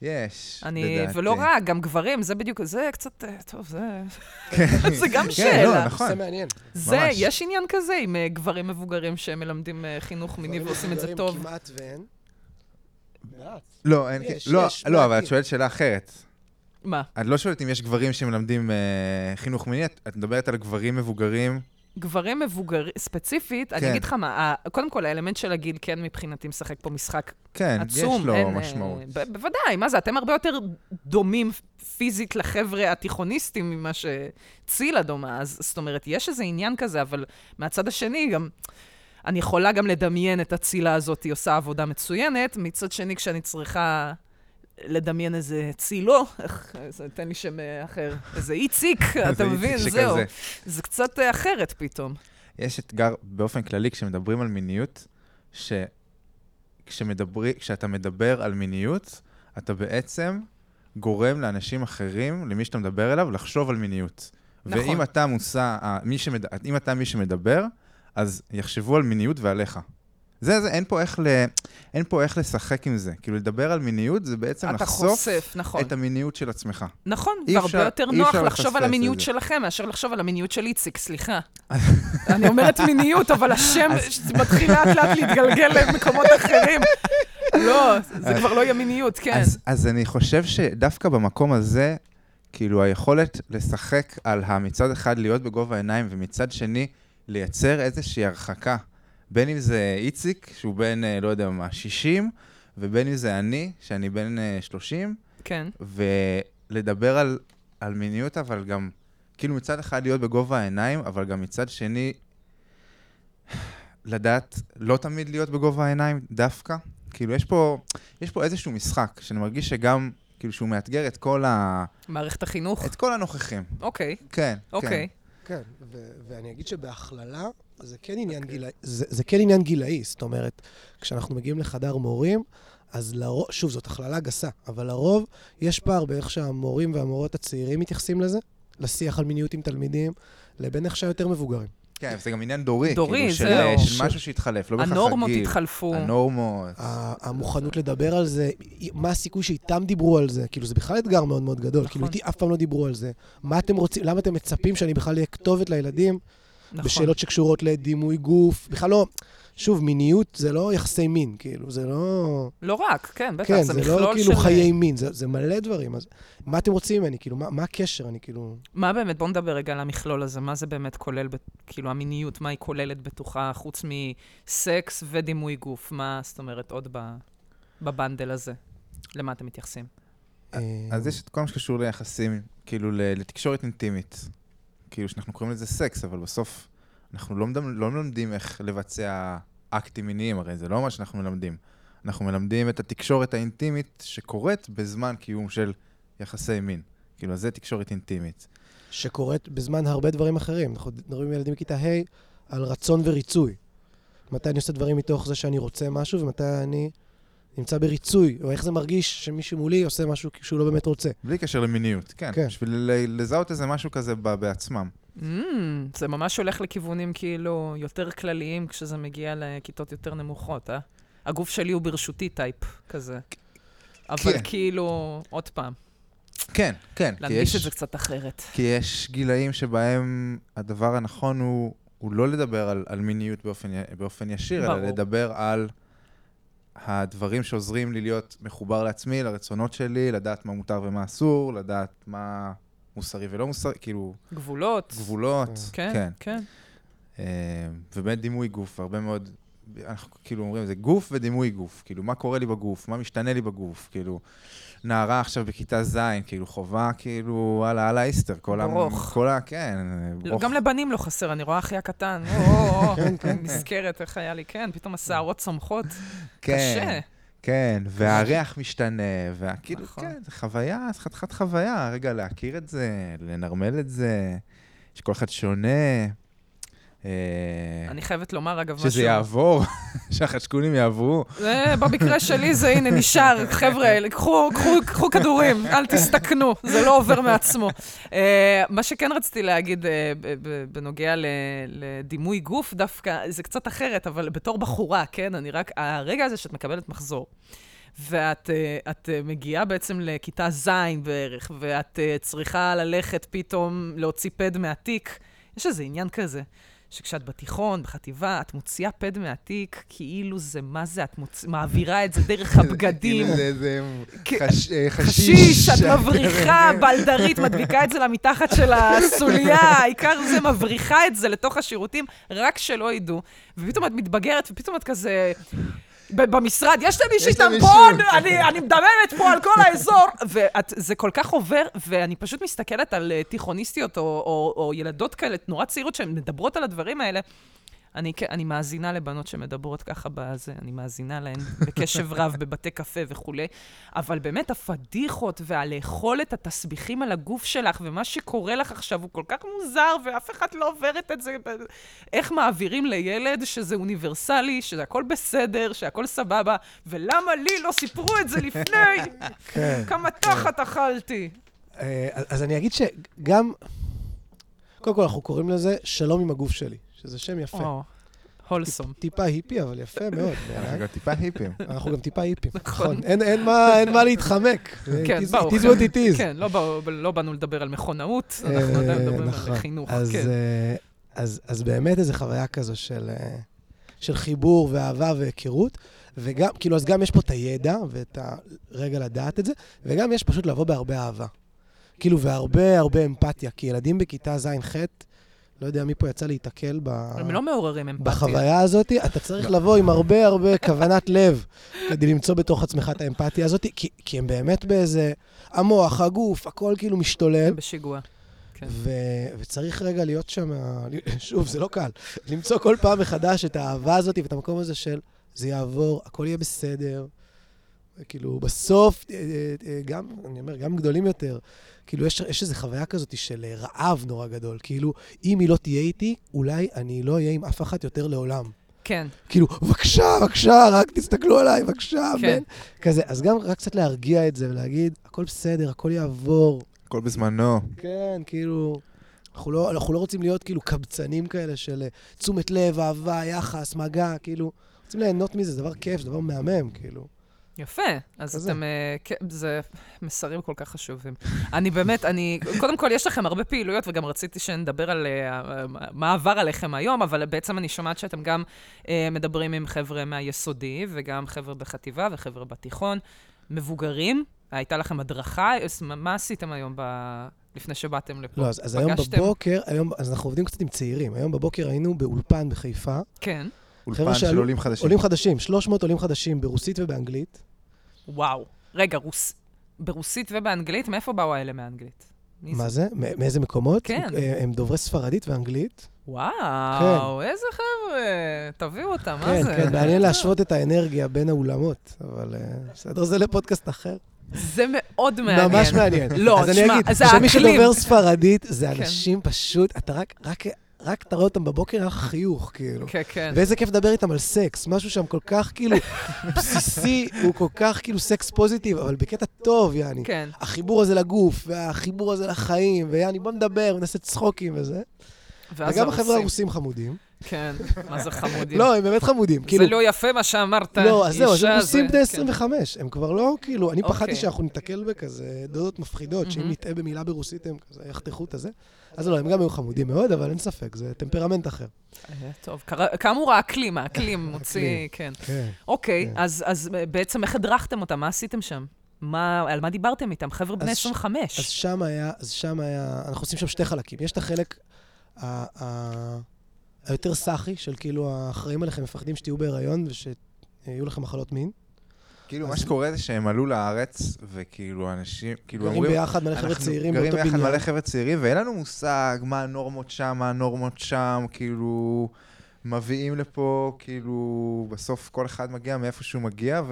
[SPEAKER 3] יש,
[SPEAKER 1] אני,
[SPEAKER 3] לדעתי.
[SPEAKER 1] ולא רק, גם גברים, זה בדיוק, זה קצת, אה, טוב, זה,
[SPEAKER 3] כן.
[SPEAKER 1] זה גם
[SPEAKER 3] כן,
[SPEAKER 1] שאלה.
[SPEAKER 3] לא, נכון.
[SPEAKER 2] זה מעניין.
[SPEAKER 1] זה,
[SPEAKER 3] ממש.
[SPEAKER 1] יש עניין כזה עם אה, גברים מבוגרים שמלמדים חינוך מיני ועושים את זה
[SPEAKER 2] מבוגרים
[SPEAKER 1] טוב.
[SPEAKER 2] כמעט ואין. מעט.
[SPEAKER 3] לא, אין,
[SPEAKER 2] יש,
[SPEAKER 3] לא,
[SPEAKER 2] יש,
[SPEAKER 3] לא, אבל. את שואלת שאלה אחרת.
[SPEAKER 1] מה?
[SPEAKER 3] את לא שואלת אם יש גברים שמלמדים אה, חינוך מיני, את, את מדברת על גברים מבוגרים
[SPEAKER 1] גברים מבוגרים, ספציפית, אני
[SPEAKER 3] כן.
[SPEAKER 1] אגיד לך מה, ה- קודם כל, האלמנט של הגיל כן מבחינתי משחק פה משחק
[SPEAKER 3] כן,
[SPEAKER 1] עצום.
[SPEAKER 3] יש לו
[SPEAKER 1] אין, אה,
[SPEAKER 3] משמעות.
[SPEAKER 1] ב- בוודאי, מה זה, אתם הרבה יותר דומים פיזית לחבר'ה התיכוניסטים ממה שצילה דומה, אז זאת אומרת, יש איזה עניין כזה, אבל מהצד השני גם... אני יכולה גם לדמיין את הצילה הזאת, היא עושה עבודה מצוינת, מצד שני, כשאני צריכה לדמיין איזה צילו, איך, תן לי שם אה, אחר, איזה איציק, אתה מבין? זהו. זה קצת אה, אחרת פתאום.
[SPEAKER 3] יש אתגר באופן כללי כשמדברים על מיניות, שכשמדברי, כשאתה מדבר על מיניות, אתה בעצם גורם לאנשים אחרים, למי שאתה מדבר אליו, לחשוב על מיניות.
[SPEAKER 1] נכון.
[SPEAKER 3] ואם אתה מושא, ה- מי שמד... אם אתה מי שמדבר, אז יחשבו על מיניות ועליך. זה, זה, אין פה איך, ל... אין פה איך לשחק עם זה. כאילו, לדבר על מיניות זה בעצם לחשוף
[SPEAKER 1] חושף, נכון.
[SPEAKER 3] את המיניות של עצמך.
[SPEAKER 1] נכון, והרבה
[SPEAKER 3] אפשר-
[SPEAKER 1] יותר נוח לחשוב על המיניות
[SPEAKER 3] זה.
[SPEAKER 1] שלכם מאשר לחשוב על המיניות של איציק, סליחה. אני אומרת מיניות, אבל השם מתחיל לאט לאט להתגלגל למקומות אחרים. לא, זה כבר לא יהיה מיניות, כן.
[SPEAKER 3] אז, אז אני חושב שדווקא במקום הזה, כאילו היכולת לשחק על המצד אחד להיות בגובה העיניים, ומצד שני לייצר איזושהי הרחקה. בין אם זה איציק, שהוא בן, אה, לא יודע מה, 60, ובין אם זה אני, שאני בן אה, 30,
[SPEAKER 1] כן.
[SPEAKER 3] ולדבר על, על מיניות, אבל גם, כאילו מצד אחד להיות בגובה העיניים, אבל גם מצד שני, לדעת לא תמיד להיות בגובה העיניים דווקא. כאילו, יש פה, יש פה איזשהו משחק, שאני מרגיש שגם, כאילו, שהוא מאתגר את כל, ה,
[SPEAKER 1] מערכת החינוך?
[SPEAKER 3] את כל הנוכחים.
[SPEAKER 1] אוקיי,
[SPEAKER 3] כן,
[SPEAKER 1] אוקיי.
[SPEAKER 2] כן, ו- ואני אגיד שבהכללה, זה כן עניין גילאי, זה, זה כן עניין גילאי, זאת אומרת, כשאנחנו מגיעים לחדר מורים, אז לרוב, שוב, זאת הכללה גסה, אבל לרוב יש פער באיך שהמורים והמורות הצעירים מתייחסים לזה, לשיח על מיניות עם תלמידים, לבין איך שהיותר מבוגרים.
[SPEAKER 3] כן, זה גם עניין דורי.
[SPEAKER 1] דורי,
[SPEAKER 3] כאילו, של,
[SPEAKER 1] זהו.
[SPEAKER 3] של משהו שהתחלף, לא בהכרח הגיל.
[SPEAKER 1] הנורמות התחלפו.
[SPEAKER 3] הנורמות.
[SPEAKER 2] המוכנות לדבר על זה, מה הסיכוי שאיתם דיברו על זה, כאילו זה בכלל אתגר מאוד מאוד גדול,
[SPEAKER 1] נכון.
[SPEAKER 2] כאילו איתי אף פעם לא דיברו על זה. מה אתם רוצים, למה אתם מצפים שאני בכלל אהיה כתובת לילדים
[SPEAKER 1] נכון.
[SPEAKER 2] בשאלות שקשורות לדימוי גוף, בכלל לא, שוב, מיניות זה לא יחסי מין, כאילו, זה לא...
[SPEAKER 1] לא רק, כן, בטח,
[SPEAKER 2] כן,
[SPEAKER 1] זה
[SPEAKER 2] זה
[SPEAKER 1] מכלול
[SPEAKER 2] לא כאילו
[SPEAKER 1] של...
[SPEAKER 2] חיי מין, זה, זה מלא דברים. אז מה אתם רוצים ממני? כאילו, מה, מה הקשר? אני כאילו...
[SPEAKER 1] מה באמת, בואו נדבר רגע על המכלול הזה, מה זה באמת כולל, ב- כאילו המיניות, מה היא כוללת בתוכה, חוץ מסקס ודימוי גוף, מה זאת אומרת עוד ב- בבנדל הזה? למה אתם מתייחסים?
[SPEAKER 2] אה,
[SPEAKER 3] אז יש את כל מה שקשור ליחסים, כאילו ל- לתקשורת אינטימית. כאילו שאנחנו קוראים לזה סקס, אבל בסוף אנחנו לא, מדמ- לא מלמדים איך לבצע אקטים מיניים, הרי זה לא מה שאנחנו מלמדים. אנחנו מלמדים את התקשורת האינטימית שקורית בזמן קיום של יחסי מין. כאילו, זה תקשורת אינטימית.
[SPEAKER 2] שקורית בזמן הרבה דברים אחרים. אנחנו מדברים עם ילדים בכיתה ה' על רצון וריצוי. מתי אני עושה דברים מתוך זה שאני רוצה משהו, ומתי אני נמצא בריצוי, או איך זה מרגיש שמישהו מולי עושה משהו שהוא לא באמת רוצה.
[SPEAKER 3] בלי קשר למיניות, כן.
[SPEAKER 2] כן.
[SPEAKER 3] בשביל לזהות איזה משהו כזה בעצמם.
[SPEAKER 1] Mm, זה ממש הולך לכיוונים כאילו יותר כלליים כשזה מגיע לכיתות יותר נמוכות, אה? הגוף שלי הוא ברשותי טייפ כזה. אבל
[SPEAKER 3] כן.
[SPEAKER 1] כאילו, עוד פעם,
[SPEAKER 3] כן, כן.
[SPEAKER 1] להנגיש
[SPEAKER 3] יש-
[SPEAKER 1] את זה קצת אחרת.
[SPEAKER 3] כי יש גילאים שבהם הדבר הנכון הוא, הוא לא לדבר על, על מיניות באופן, באופן ישיר,
[SPEAKER 1] ברור.
[SPEAKER 3] אלא לדבר על הדברים שעוזרים לי להיות מחובר לעצמי, לרצונות שלי, לדעת מה מותר ומה אסור, לדעת מה מוסרי ולא מוסרי, כאילו,
[SPEAKER 1] גבולות.
[SPEAKER 3] גבולות.
[SPEAKER 1] כן,
[SPEAKER 3] כן.
[SPEAKER 1] כן.
[SPEAKER 3] אה, ובאמת דימוי גוף, הרבה מאוד, אנחנו כאילו אומרים, זה גוף ודימוי גוף, כאילו, מה קורה לי בגוף, מה משתנה לי בגוף, כאילו, נערה עכשיו בכיתה ז', כאילו, חובה, כאילו, וואלה, הלאה איסטר, כל ה...
[SPEAKER 1] ברוך.
[SPEAKER 3] כל ה... כן, ברוך.
[SPEAKER 1] גם לבנים לא חסר, אני רואה אחי הקטן, או, או, או,
[SPEAKER 2] כן, כן.
[SPEAKER 1] נזכרת איך היה לי, כן, פתאום השערות צומחות,
[SPEAKER 3] כן,
[SPEAKER 1] קשה.
[SPEAKER 3] כן, והריח משתנה, וכאילו,
[SPEAKER 1] נכון.
[SPEAKER 3] כן, זה חוויה, זה חתיכת חוויה, רגע, להכיר את זה, לנרמל את זה, שכל אחד שונה. אה,
[SPEAKER 1] אני חייבת לומר, אגב, משהו...
[SPEAKER 3] שזה יעבור, שהחשקונים יעברו.
[SPEAKER 1] במקרה שלי זה, הנה, נשאר. חבר'ה, קחו, קחו, קחו כדורים, אל תסתכנו, זה לא עובר מעצמו. Uh, מה שכן רציתי להגיד ב- בנוגע לדימוי גוף, דווקא, זה קצת אחרת, אבל בתור בחורה, כן, אני רק, הרגע הזה שאת מקבלת מחזור, ואת את, מגיעה בעצם לכיתה ז' בערך, ואת צריכה ללכת פתאום להוציא פד מהתיק, יש איזה עניין כזה. שכשאת בתיכון, בחטיבה, את מוציאה פד מהתיק, כאילו זה, מה זה, את מוצ... מעבירה את זה דרך הבגדים.
[SPEAKER 3] כאילו זה איזה
[SPEAKER 1] חשיש, את מבריחה, בלדרית, מדביקה את זה למתחת של הסוליה, העיקר זה מבריחה את זה לתוך השירותים, רק שלא ידעו. ופתאום את מתבגרת, ופתאום את כזה... במשרד, יש למישהי. טמפון, אני, אני מדממת פה על כל האזור. וזה כל כך עובר, ואני פשוט מסתכלת על אה, תיכוניסטיות או, או, או ילדות כאלה, נורא צעירות, שהן מדברות על הדברים האלה. אני, אני מאזינה לבנות שמדברות ככה בזה, אני מאזינה להן בקשב רב בבתי קפה וכולי, אבל באמת הפדיחות והלאכול את התסביכים על הגוף שלך ומה שקורה לך עכשיו הוא כל כך מוזר ואף אחד לא עוברת את זה. איך מעבירים לילד שזה אוניברסלי, שהכל בסדר, שהכל סבבה, ולמה לי לא סיפרו את זה לפני?
[SPEAKER 2] כן.
[SPEAKER 1] כמה תחת אכלתי.
[SPEAKER 2] אה, אז אני אגיד שגם... קודם כל, אנחנו קוראים לזה שלום עם הגוף שלי, שזה שם יפה.
[SPEAKER 1] או, הולסום.
[SPEAKER 2] טיפה היפי, אבל יפה מאוד.
[SPEAKER 3] אנחנו. גם טיפה היפים.
[SPEAKER 2] אנחנו גם טיפה היפים.
[SPEAKER 1] נכון.
[SPEAKER 2] נכון. אין- מה- להתחמק.
[SPEAKER 1] כן, ברור.
[SPEAKER 2] It is what it is.
[SPEAKER 1] כן, לא לא באנו לדבר על מכונאות, אנחנו
[SPEAKER 2] אה,
[SPEAKER 1] עדיין מדברים
[SPEAKER 2] נכון.
[SPEAKER 1] על חינוך.
[SPEAKER 2] אז,
[SPEAKER 1] כן.
[SPEAKER 2] אה, באמת איזו חוויה כזו של, אה, של חיבור ואהבה והיכרות, וגם, כאילו, אז גם יש פה את הידע ואת הרגע לדעת את זה, וגם יש פשוט לבוא בהרבה אהבה. כאילו, והרבה הרבה אמפתיה, כי ילדים בכיתה ז'-ח', לא יודע מי פה יצא להיתקל ב...
[SPEAKER 1] הם לא מעוררים אמפתיה.
[SPEAKER 2] בחוויה הזאת, אתה צריך לבוא עם הרבה הרבה כוונת לב כדי למצוא בתוך עצמך את האמפתיה הזאת, כי, כי הם באמת באיזה... המוח, הגוף, הכל כאילו משתולל.
[SPEAKER 1] בשיגוע. כן.
[SPEAKER 2] ו... וצריך רגע להיות שם, שוב, זה לא קל, למצוא כל פעם מחדש את האהבה הזאת ואת המקום הזה של זה יעבור, הכל יהיה בסדר. כאילו, בסוף, אה, אה, אה, גם, אני אומר, גם גדולים יותר, כאילו, יש, יש איזו חוויה כזאת של רעב נורא גדול. כאילו, אם היא לא תהיה איתי, אולי אני לא אהיה עם אף אחת יותר לעולם.
[SPEAKER 1] כן,
[SPEAKER 2] כאילו, בבקשה, בבקשה, רק תסתכלו עליי, בבקשה,
[SPEAKER 1] כן.
[SPEAKER 2] בן. כזה, אז גם רק קצת להרגיע את זה ולהגיד, הכל בסדר, הכל יעבור.
[SPEAKER 3] הכל בזמנו.
[SPEAKER 2] כן, כאילו, אנחנו לא, אנחנו לא רוצים להיות כאילו קבצנים כאלה של תשומת לב, אהבה, יחס, מגע, כאילו, רוצים ליהנות מזה, זה דבר כיף, זה דבר מהמם, כאילו.
[SPEAKER 1] יפה. אז
[SPEAKER 2] כזה.
[SPEAKER 1] אתם, אה, כן, זה מסרים כל כך חשובים. אני באמת, אני, קודם כל, יש לכם הרבה פעילויות, וגם רציתי שנדבר על אה, מה עבר עליכם היום, אבל בעצם אני שומעת שאתם גם אה, מדברים עם חבר'ה מהיסודי, וגם חבר'ה בחטיבה וחבר'ה בתיכון. מבוגרים, הייתה לכם הדרכה, אז מה עשיתם היום ב... לפני שבאתם לפה?
[SPEAKER 2] לא, אז, אז היום? בבוקר, היום, אז אנחנו עובדים קצת עם צעירים. היום בבוקר היינו באולפן בחיפה,
[SPEAKER 1] כן.
[SPEAKER 3] אולפן של עולים חדשים.
[SPEAKER 2] עולים חדשים, 300 עולים חדשים ברוסית ובאנגלית.
[SPEAKER 1] וואו. רגע, רוס... ברוסית ובאנגלית? מאיפה באו האלה מאנגלית? מי
[SPEAKER 2] מה זה? מאיזה מקומות?
[SPEAKER 1] כן.
[SPEAKER 2] הם דוברי ספרדית ואנגלית.
[SPEAKER 1] וואו, איזה חבר'ה, תביאו אותם, מה
[SPEAKER 2] כן,
[SPEAKER 1] זה?
[SPEAKER 2] כן, מעניין להשוות את האנרגיה בין העולמות, אבל אה, בסדר, זה לפודקאסט אחר.
[SPEAKER 1] זה מאוד מעניין.
[SPEAKER 2] ממש מעניין.
[SPEAKER 1] לא,
[SPEAKER 2] אז אני
[SPEAKER 1] תשמע,
[SPEAKER 2] אגיד,
[SPEAKER 1] זה
[SPEAKER 2] שמי
[SPEAKER 1] האקלים.
[SPEAKER 2] שדובר ספרדית, זה
[SPEAKER 1] כן.
[SPEAKER 2] אנשים פשוט, אתה רק, רק, רק אתה רואה אותם בבוקר, לך חיוך, כאילו.
[SPEAKER 1] כן, כן.
[SPEAKER 2] ואיזה כיף לדבר איתם על סקס, משהו שם כל כך כאילו בסיסי, הוא כל כך כאילו sex positive, אבל בקטע טוב, יעני.
[SPEAKER 1] כן.
[SPEAKER 2] החיבור הזה לגוף, והחיבור הזה לחיים, ויעני, בוא נדבר, ונעשה צחוקים וזה. וגם החבר'ה.
[SPEAKER 1] הרוסים
[SPEAKER 2] חמודים.
[SPEAKER 1] כן, מה זה חמודים.
[SPEAKER 2] לא, הם באמת חמודים.
[SPEAKER 1] זה
[SPEAKER 2] כאילו,
[SPEAKER 1] לא יפה מה שאמרת,
[SPEAKER 2] לא, אז זהו, אז הם
[SPEAKER 1] זה-
[SPEAKER 2] בני
[SPEAKER 1] כן.
[SPEAKER 2] 25, הם כבר לא, כאילו, אני פחדתי
[SPEAKER 1] אוקיי.
[SPEAKER 2] שאנחנו ניתקל בכזה דודות מפחידות, שאם. נטעה במילה ברוסית הם כזה יחתכו את הזה. אז לא, הם גם היו חמודים מאוד, אבל אין ספק, זה טמפרמנט אחר.
[SPEAKER 1] אה, טוב, כאמור האקלים, האקלים מוציא. כן.
[SPEAKER 2] כן.
[SPEAKER 1] אוקיי,
[SPEAKER 2] כן.
[SPEAKER 1] אז אז בעצם איך הדרכתם אותם? מה עשיתם שם? מה, על מה דיברתם איתם? חבר'ה בני
[SPEAKER 2] אז ש-
[SPEAKER 1] 25.
[SPEAKER 2] אז שם היה, אז שם היה, אנחנו עושים שם שתי חלקים. יש את החלק ה- היותר סאחי, של כאילו האחראים עליכם מפחדים שתהיו בהיריון ושיהיו לכם מחלות מין.
[SPEAKER 3] כאילו, מה שקורה זה שהם עלו לארץ, וכאילו, אנשים, כאילו,
[SPEAKER 2] גרים
[SPEAKER 3] אומרים...
[SPEAKER 2] ביחד מלא חבר'ה צעירים
[SPEAKER 3] גרים
[SPEAKER 2] באותו
[SPEAKER 3] ביחד
[SPEAKER 2] בניין.
[SPEAKER 3] מלא חבר'ה צעירים, ואין לנו מושג מה הנורמות שם, מה הנורמות שם, כאילו, מביאים לפה, כאילו, בסוף כל אחד מגיע מאיפה שהוא מגיע,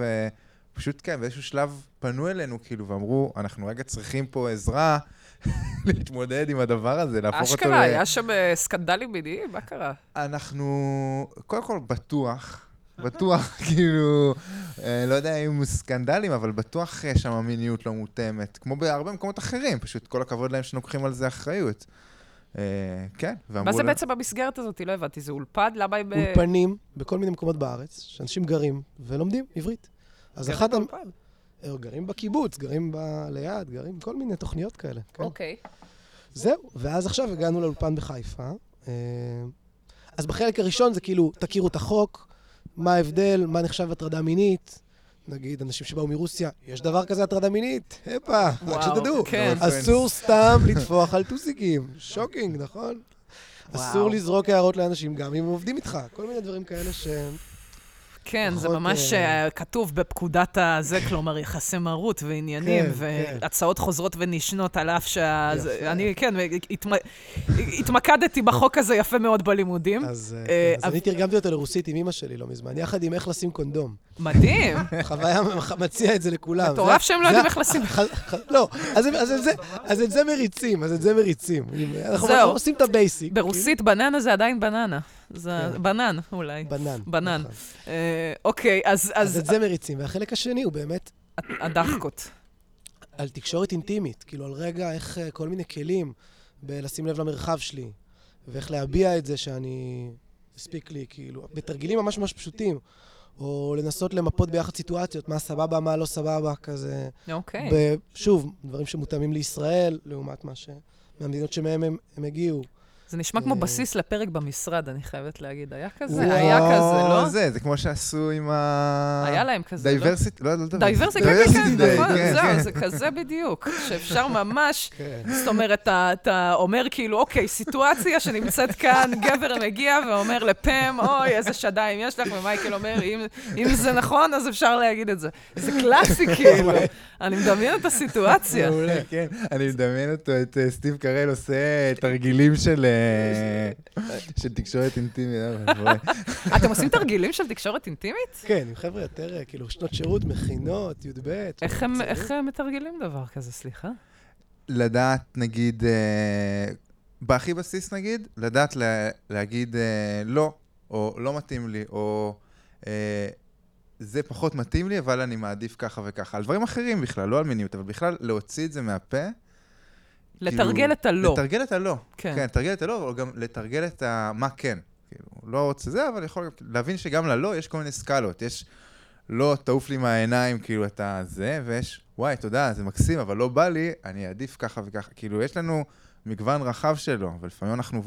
[SPEAKER 3] ופשוט כן, באיזשהו שלב פנו אלינו, כאילו, ואמרו, אנחנו רגע צריכים פה עזרה להתמודד עם הדבר הזה, להפוך אותו
[SPEAKER 1] אשכרה, היה שם אה, סקנדלים מיניים? מה קרה?
[SPEAKER 3] אנחנו, קודם כל, בטוח, בטוח, כאילו, אה, לא יודע אם סקנדלים, אבל בטוח יש שם מיניות לא מותאמת, כמו בהרבה מקומות אחרים, פשוט כל הכבוד להם שלוקחים על זה אחריות. אה, כן, ואמרו...
[SPEAKER 1] מה זה בעצם במסגרת הזאת? לא הבנתי, זה אולפן? למה הם... אה,
[SPEAKER 2] אולפנים בכל מיני מקומות בארץ, שאנשים גרים ולומדים עברית. אז אחת... אה, גרים בקיבוץ, גרים ב- ליד, גרים כל מיני תוכניות כאלה. כן.
[SPEAKER 1] אוקיי.
[SPEAKER 2] זהו, ואז עכשיו הגענו לאולפן בחיפה. אה, אז בחלק הראשון זה כאילו, תכירו את החוק, מה ההבדל, מה נחשב הטרדה מינית. נגיד, אנשים שבאו מרוסיה, יש דבר כזה הטרדה מינית? הפה, רק שתדעו.
[SPEAKER 1] כן.
[SPEAKER 2] אסור סתם לטפוח על טוסיקים. shocking, נכון?
[SPEAKER 1] וואו.
[SPEAKER 2] אסור לזרוק הערות לאנשים, גם אם הם עובדים איתך. כל מיני דברים כאלה ש...
[SPEAKER 1] כן, זה ממש
[SPEAKER 2] אה,
[SPEAKER 1] אה, כתוב בפקודת הזה, כלומר, יחסי מרות ועניינים,
[SPEAKER 2] כן, כן.
[SPEAKER 1] והצעות חוזרות ונשנות, על אף שה... אני, כן, התמ- התמקדתי בחוק הזה יפה מאוד בלימודים.
[SPEAKER 2] אז אה, כן, אני תרגמתי אותו לרוסית עם אמא שלי לא מזמן, יחד עם איך לשים קונדום.
[SPEAKER 1] מדהים.
[SPEAKER 2] חוויה מציע את זה לכולם.
[SPEAKER 1] מטורף שהם לא יודעים איך לשים.
[SPEAKER 2] לא, אז את זה- מריצים, אז את זה מריצים. אנחנו. אנחנו עושים את ה basic.
[SPEAKER 1] ברוסית בננה זה עדיין בננה. זה
[SPEAKER 2] כן.
[SPEAKER 1] בנן, אולי.
[SPEAKER 2] בנן.
[SPEAKER 1] בנן.
[SPEAKER 2] נכון.
[SPEAKER 1] אה, אוקיי, אז
[SPEAKER 2] אז
[SPEAKER 1] אז
[SPEAKER 2] את זה מריצים. והחלק השני הוא באמת
[SPEAKER 1] הדחקות.
[SPEAKER 2] על תקשורת אינטימית, כאילו על רגע איך אה, כל מיני כלים בלשים לב למרחב שלי, ואיך להביע את זה שאני... הספיק לי, כאילו, בתרגילים ממש ממש פשוטים. או לנסות למפות ביחד סיטואציות, מה סבבה, מה לא סבבה, כזה.
[SPEAKER 1] אוקיי.
[SPEAKER 2] ב- שוב, דברים שמותאמים לישראל, לעומת מה ש... מהמדינות שמהם הם, הם הגיעו.
[SPEAKER 1] זה נשמע כמו
[SPEAKER 2] אה.
[SPEAKER 1] בסיס לפרק במשרד, אני חייבת להגיד. היה כזה? היה כזה, לא?
[SPEAKER 3] זה, זה כמו שעשו עם ה...
[SPEAKER 1] היה להם כזה, לא?
[SPEAKER 3] diversity, לא, לא
[SPEAKER 1] diversity, כן, כן, כן, נכון,
[SPEAKER 3] כן,
[SPEAKER 1] זהו,
[SPEAKER 3] כן.
[SPEAKER 1] זה כזה בדיוק, שאפשר ממש,
[SPEAKER 2] כן.
[SPEAKER 1] זאת אומרת, אתה- אומר כאילו, אוקיי, סיטואציה שנמצאת כאן, גבר מגיע ואומר לפאם, אוי, איזה שדיים יש לך, ומייקל אומר, "אם- אם זה נכון, אז אפשר להגיד את זה. זה קלאסי, כאילו. אני מדמיין את הסיטואציה.
[SPEAKER 2] מעולה.
[SPEAKER 3] כן, אני מדמיין אותו, את אה, סטיב קרל עושה תרגילים של אה, של תקשורת אינטימית. אה.
[SPEAKER 1] אתם עושים תרגילים של תקשורת אינטימית?
[SPEAKER 2] כן, עם חבר'ה יותר, אה, כאילו, שנות שירות, מכינות, י"ב.
[SPEAKER 1] איך הם- מתרגלים דבר כזה, סליחה?
[SPEAKER 3] לדעת, נגיד, אה, בהכי בסיס נגיד, לדעת לה, להגיד אה, לא, או לא מתאים לי, או אה, זה פחות מתאים לי, אבל אני מעדיף ככה וככה. על דברים אחרים בכלל, לא על מיניות, אבל בכלל להוציא את זה מהפה.
[SPEAKER 1] לתרגל
[SPEAKER 3] כאילו,
[SPEAKER 1] את הלא.
[SPEAKER 3] לתרגל את הלא.
[SPEAKER 1] כן.
[SPEAKER 3] כן, לתרגל את הלא, אבל גם לתרגל את ה... מה כן. כאילו, לא רוצה זה, אבל יכול להבין שגם ללא יש כל מיני סקלות. יש לא תעוף לי מהעיניים, כאילו, אתה זה, ויש, וואי, תודה, זה מקסים, אבל לא בא לי, אני אעדיף ככה וככה. כאילו, יש לנו מגוון רחב שלו, אבל לפעמים אנחנו...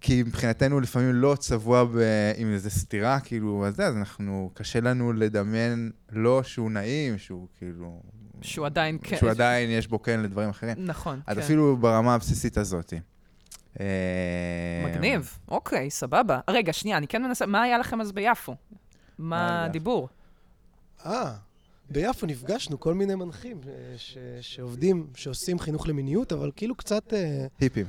[SPEAKER 3] כי מבחינתנו לפעמים לא צבוע ב... עם איזו סתירה, כאילו, אז זה, אז אנחנו, קשה לנו לדמיין לא שהוא נעים, שהוא כאילו...
[SPEAKER 1] שהוא עדיין כן.
[SPEAKER 3] שהוא עדיין יש בו כן לדברים אחרים.
[SPEAKER 1] נכון,
[SPEAKER 3] אז
[SPEAKER 1] כן.
[SPEAKER 3] אפילו ברמה הבסיסית הזאת. אה,
[SPEAKER 1] מגניב, אוקיי, סבבה. רגע, שנייה, אני כן מנסה, מה היה לכם אז ביפו? מה
[SPEAKER 3] היה
[SPEAKER 1] הדיבור?
[SPEAKER 2] אה, ביפו נפגשנו כל מיני מנחים אה, ש- שעובדים, שעושים חינוך למיניות, אבל כאילו קצת... אה,
[SPEAKER 3] היפים.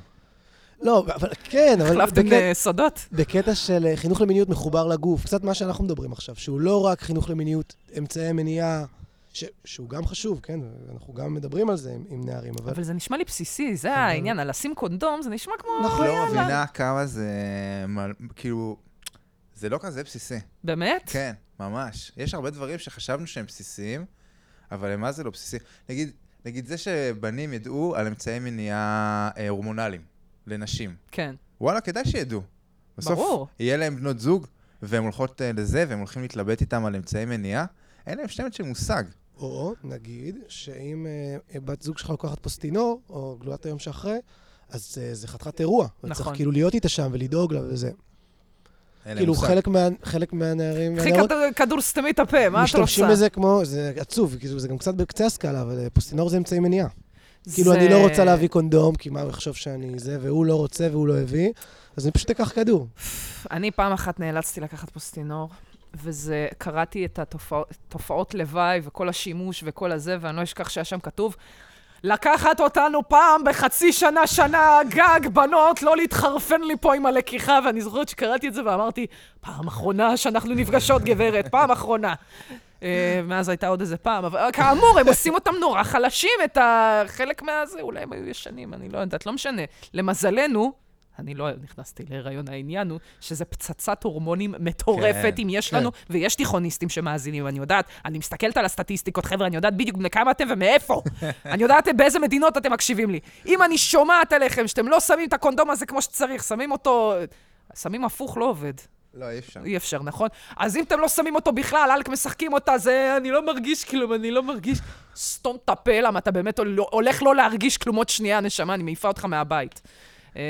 [SPEAKER 2] לא, אבל כן, אבל
[SPEAKER 1] החלפתם אה, סודות?
[SPEAKER 2] בקטע של אה, חינוך למיניות מחובר לגוף, קצת מה שאנחנו מדברים עכשיו, שהוא לא רק חינוך למיניות, אמצעי מניעה, ש- שהוא גם חשוב, כן, אנחנו גם מדברים על זה עם, עם נערים, אבל...
[SPEAKER 1] אבל זה נשמע לי בסיסי, זה
[SPEAKER 2] אבל-
[SPEAKER 1] העניין, על לשים קונדום זה נשמע כמו...
[SPEAKER 2] נכון.
[SPEAKER 3] לא. מבינה כמה זה... מל- כאילו, זה לא כזה בסיסי.
[SPEAKER 1] באמת?
[SPEAKER 3] כן, ממש. יש הרבה דברים שחשבנו שהם בסיסיים, אבל מה זה לא בסיסי? נגיד, נגיד זה שבנים ידעו על אמצעי מניעה אה, הורמונליים לנשים.
[SPEAKER 1] כן.
[SPEAKER 3] וואלה, כדאי שידעו. בסוף
[SPEAKER 1] ברור.
[SPEAKER 3] יהיה להם בנות זוג, והן הולכות אה, לזה, והם הולכים להתלבט איתם על אמצעי מניעה, אין להם שמץ של מושג.
[SPEAKER 2] או נגיד שאם אה, בת זוג שלך לוקחת פוסטינור, או גלולת היום שאחרי, אז אה, זה חתיכת אירוע.
[SPEAKER 1] נכון.
[SPEAKER 2] וצריך כאילו להיות איתה שם ולדאוג לה וזה. כאילו. חלק מה- חלק מהנערים
[SPEAKER 1] קחי
[SPEAKER 2] והנערות
[SPEAKER 1] כדור- כדור סתמי את הפה, מה את רוצה?
[SPEAKER 2] משתמשים בזה כמו, זה עצוב, כאילו זה גם קצת בקצה הסקאלה, אבל אה, פוסטינור זה אמצעי מניעה. כאילו,
[SPEAKER 1] זה-
[SPEAKER 2] אני לא רוצה להביא קונדום, כי מה הוא יחשוב שאני זה, והוא לא רוצה והוא לא הביא, אז אני פשוט אקח כדור.
[SPEAKER 1] אני פעם אחת נאלצתי לקחת פוסטינור, וזה, קראתי את התופעות לוואי וכל השימוש וכל הזה, ואני לא אשכח שהיה שם כתוב, לקחת אותנו פעם בחצי שנה, שנה, גג, בנות, לא להתחרפן לי פה עם הלקיחה, ואני זוכרת שקראתי את זה ואמרתי, פעם אחרונה שאנחנו נפגשות, גברת, פעם אחרונה. אה, מאז הייתה עוד איזה פעם, אבל כאמור, הם עושים אותם נורא חלשים, את החלק מהזה, אולי הם היו ישנים, אני לא יודעת, לא משנה. למזלנו, אני לא נכנסתי להיריון, העניין הוא שזה פצצת הורמונים מטורפת,
[SPEAKER 3] כן,
[SPEAKER 1] אם יש
[SPEAKER 2] כן.
[SPEAKER 1] לנו, ויש תיכוניסטים שמאזינים, אני יודעת, אני מסתכלת על הסטטיסטיקות, חבר'ה, אני יודעת בדיוק בני כמה אתם ומאיפה. אני יודעת באיזה מדינות אתם מקשיבים לי. אם אני שומעת עליכם שאתם לא שמים את הקונדום הזה כמו שצריך, שמים אותו... שמים הפוך, לא עובד.
[SPEAKER 3] לא, אי אפשר.
[SPEAKER 1] אי אפשר, נכון? אז אם אתם לא שמים אותו בכלל, אלק משחקים אותה, זה... אני לא מרגיש כלום, אני לא מרגיש... סתום את הפה, למה אתה באמת הול- הולך לא להרגיש כלום עוד שנייה, נשמה, אני מעיפה אותך מהבית. אה,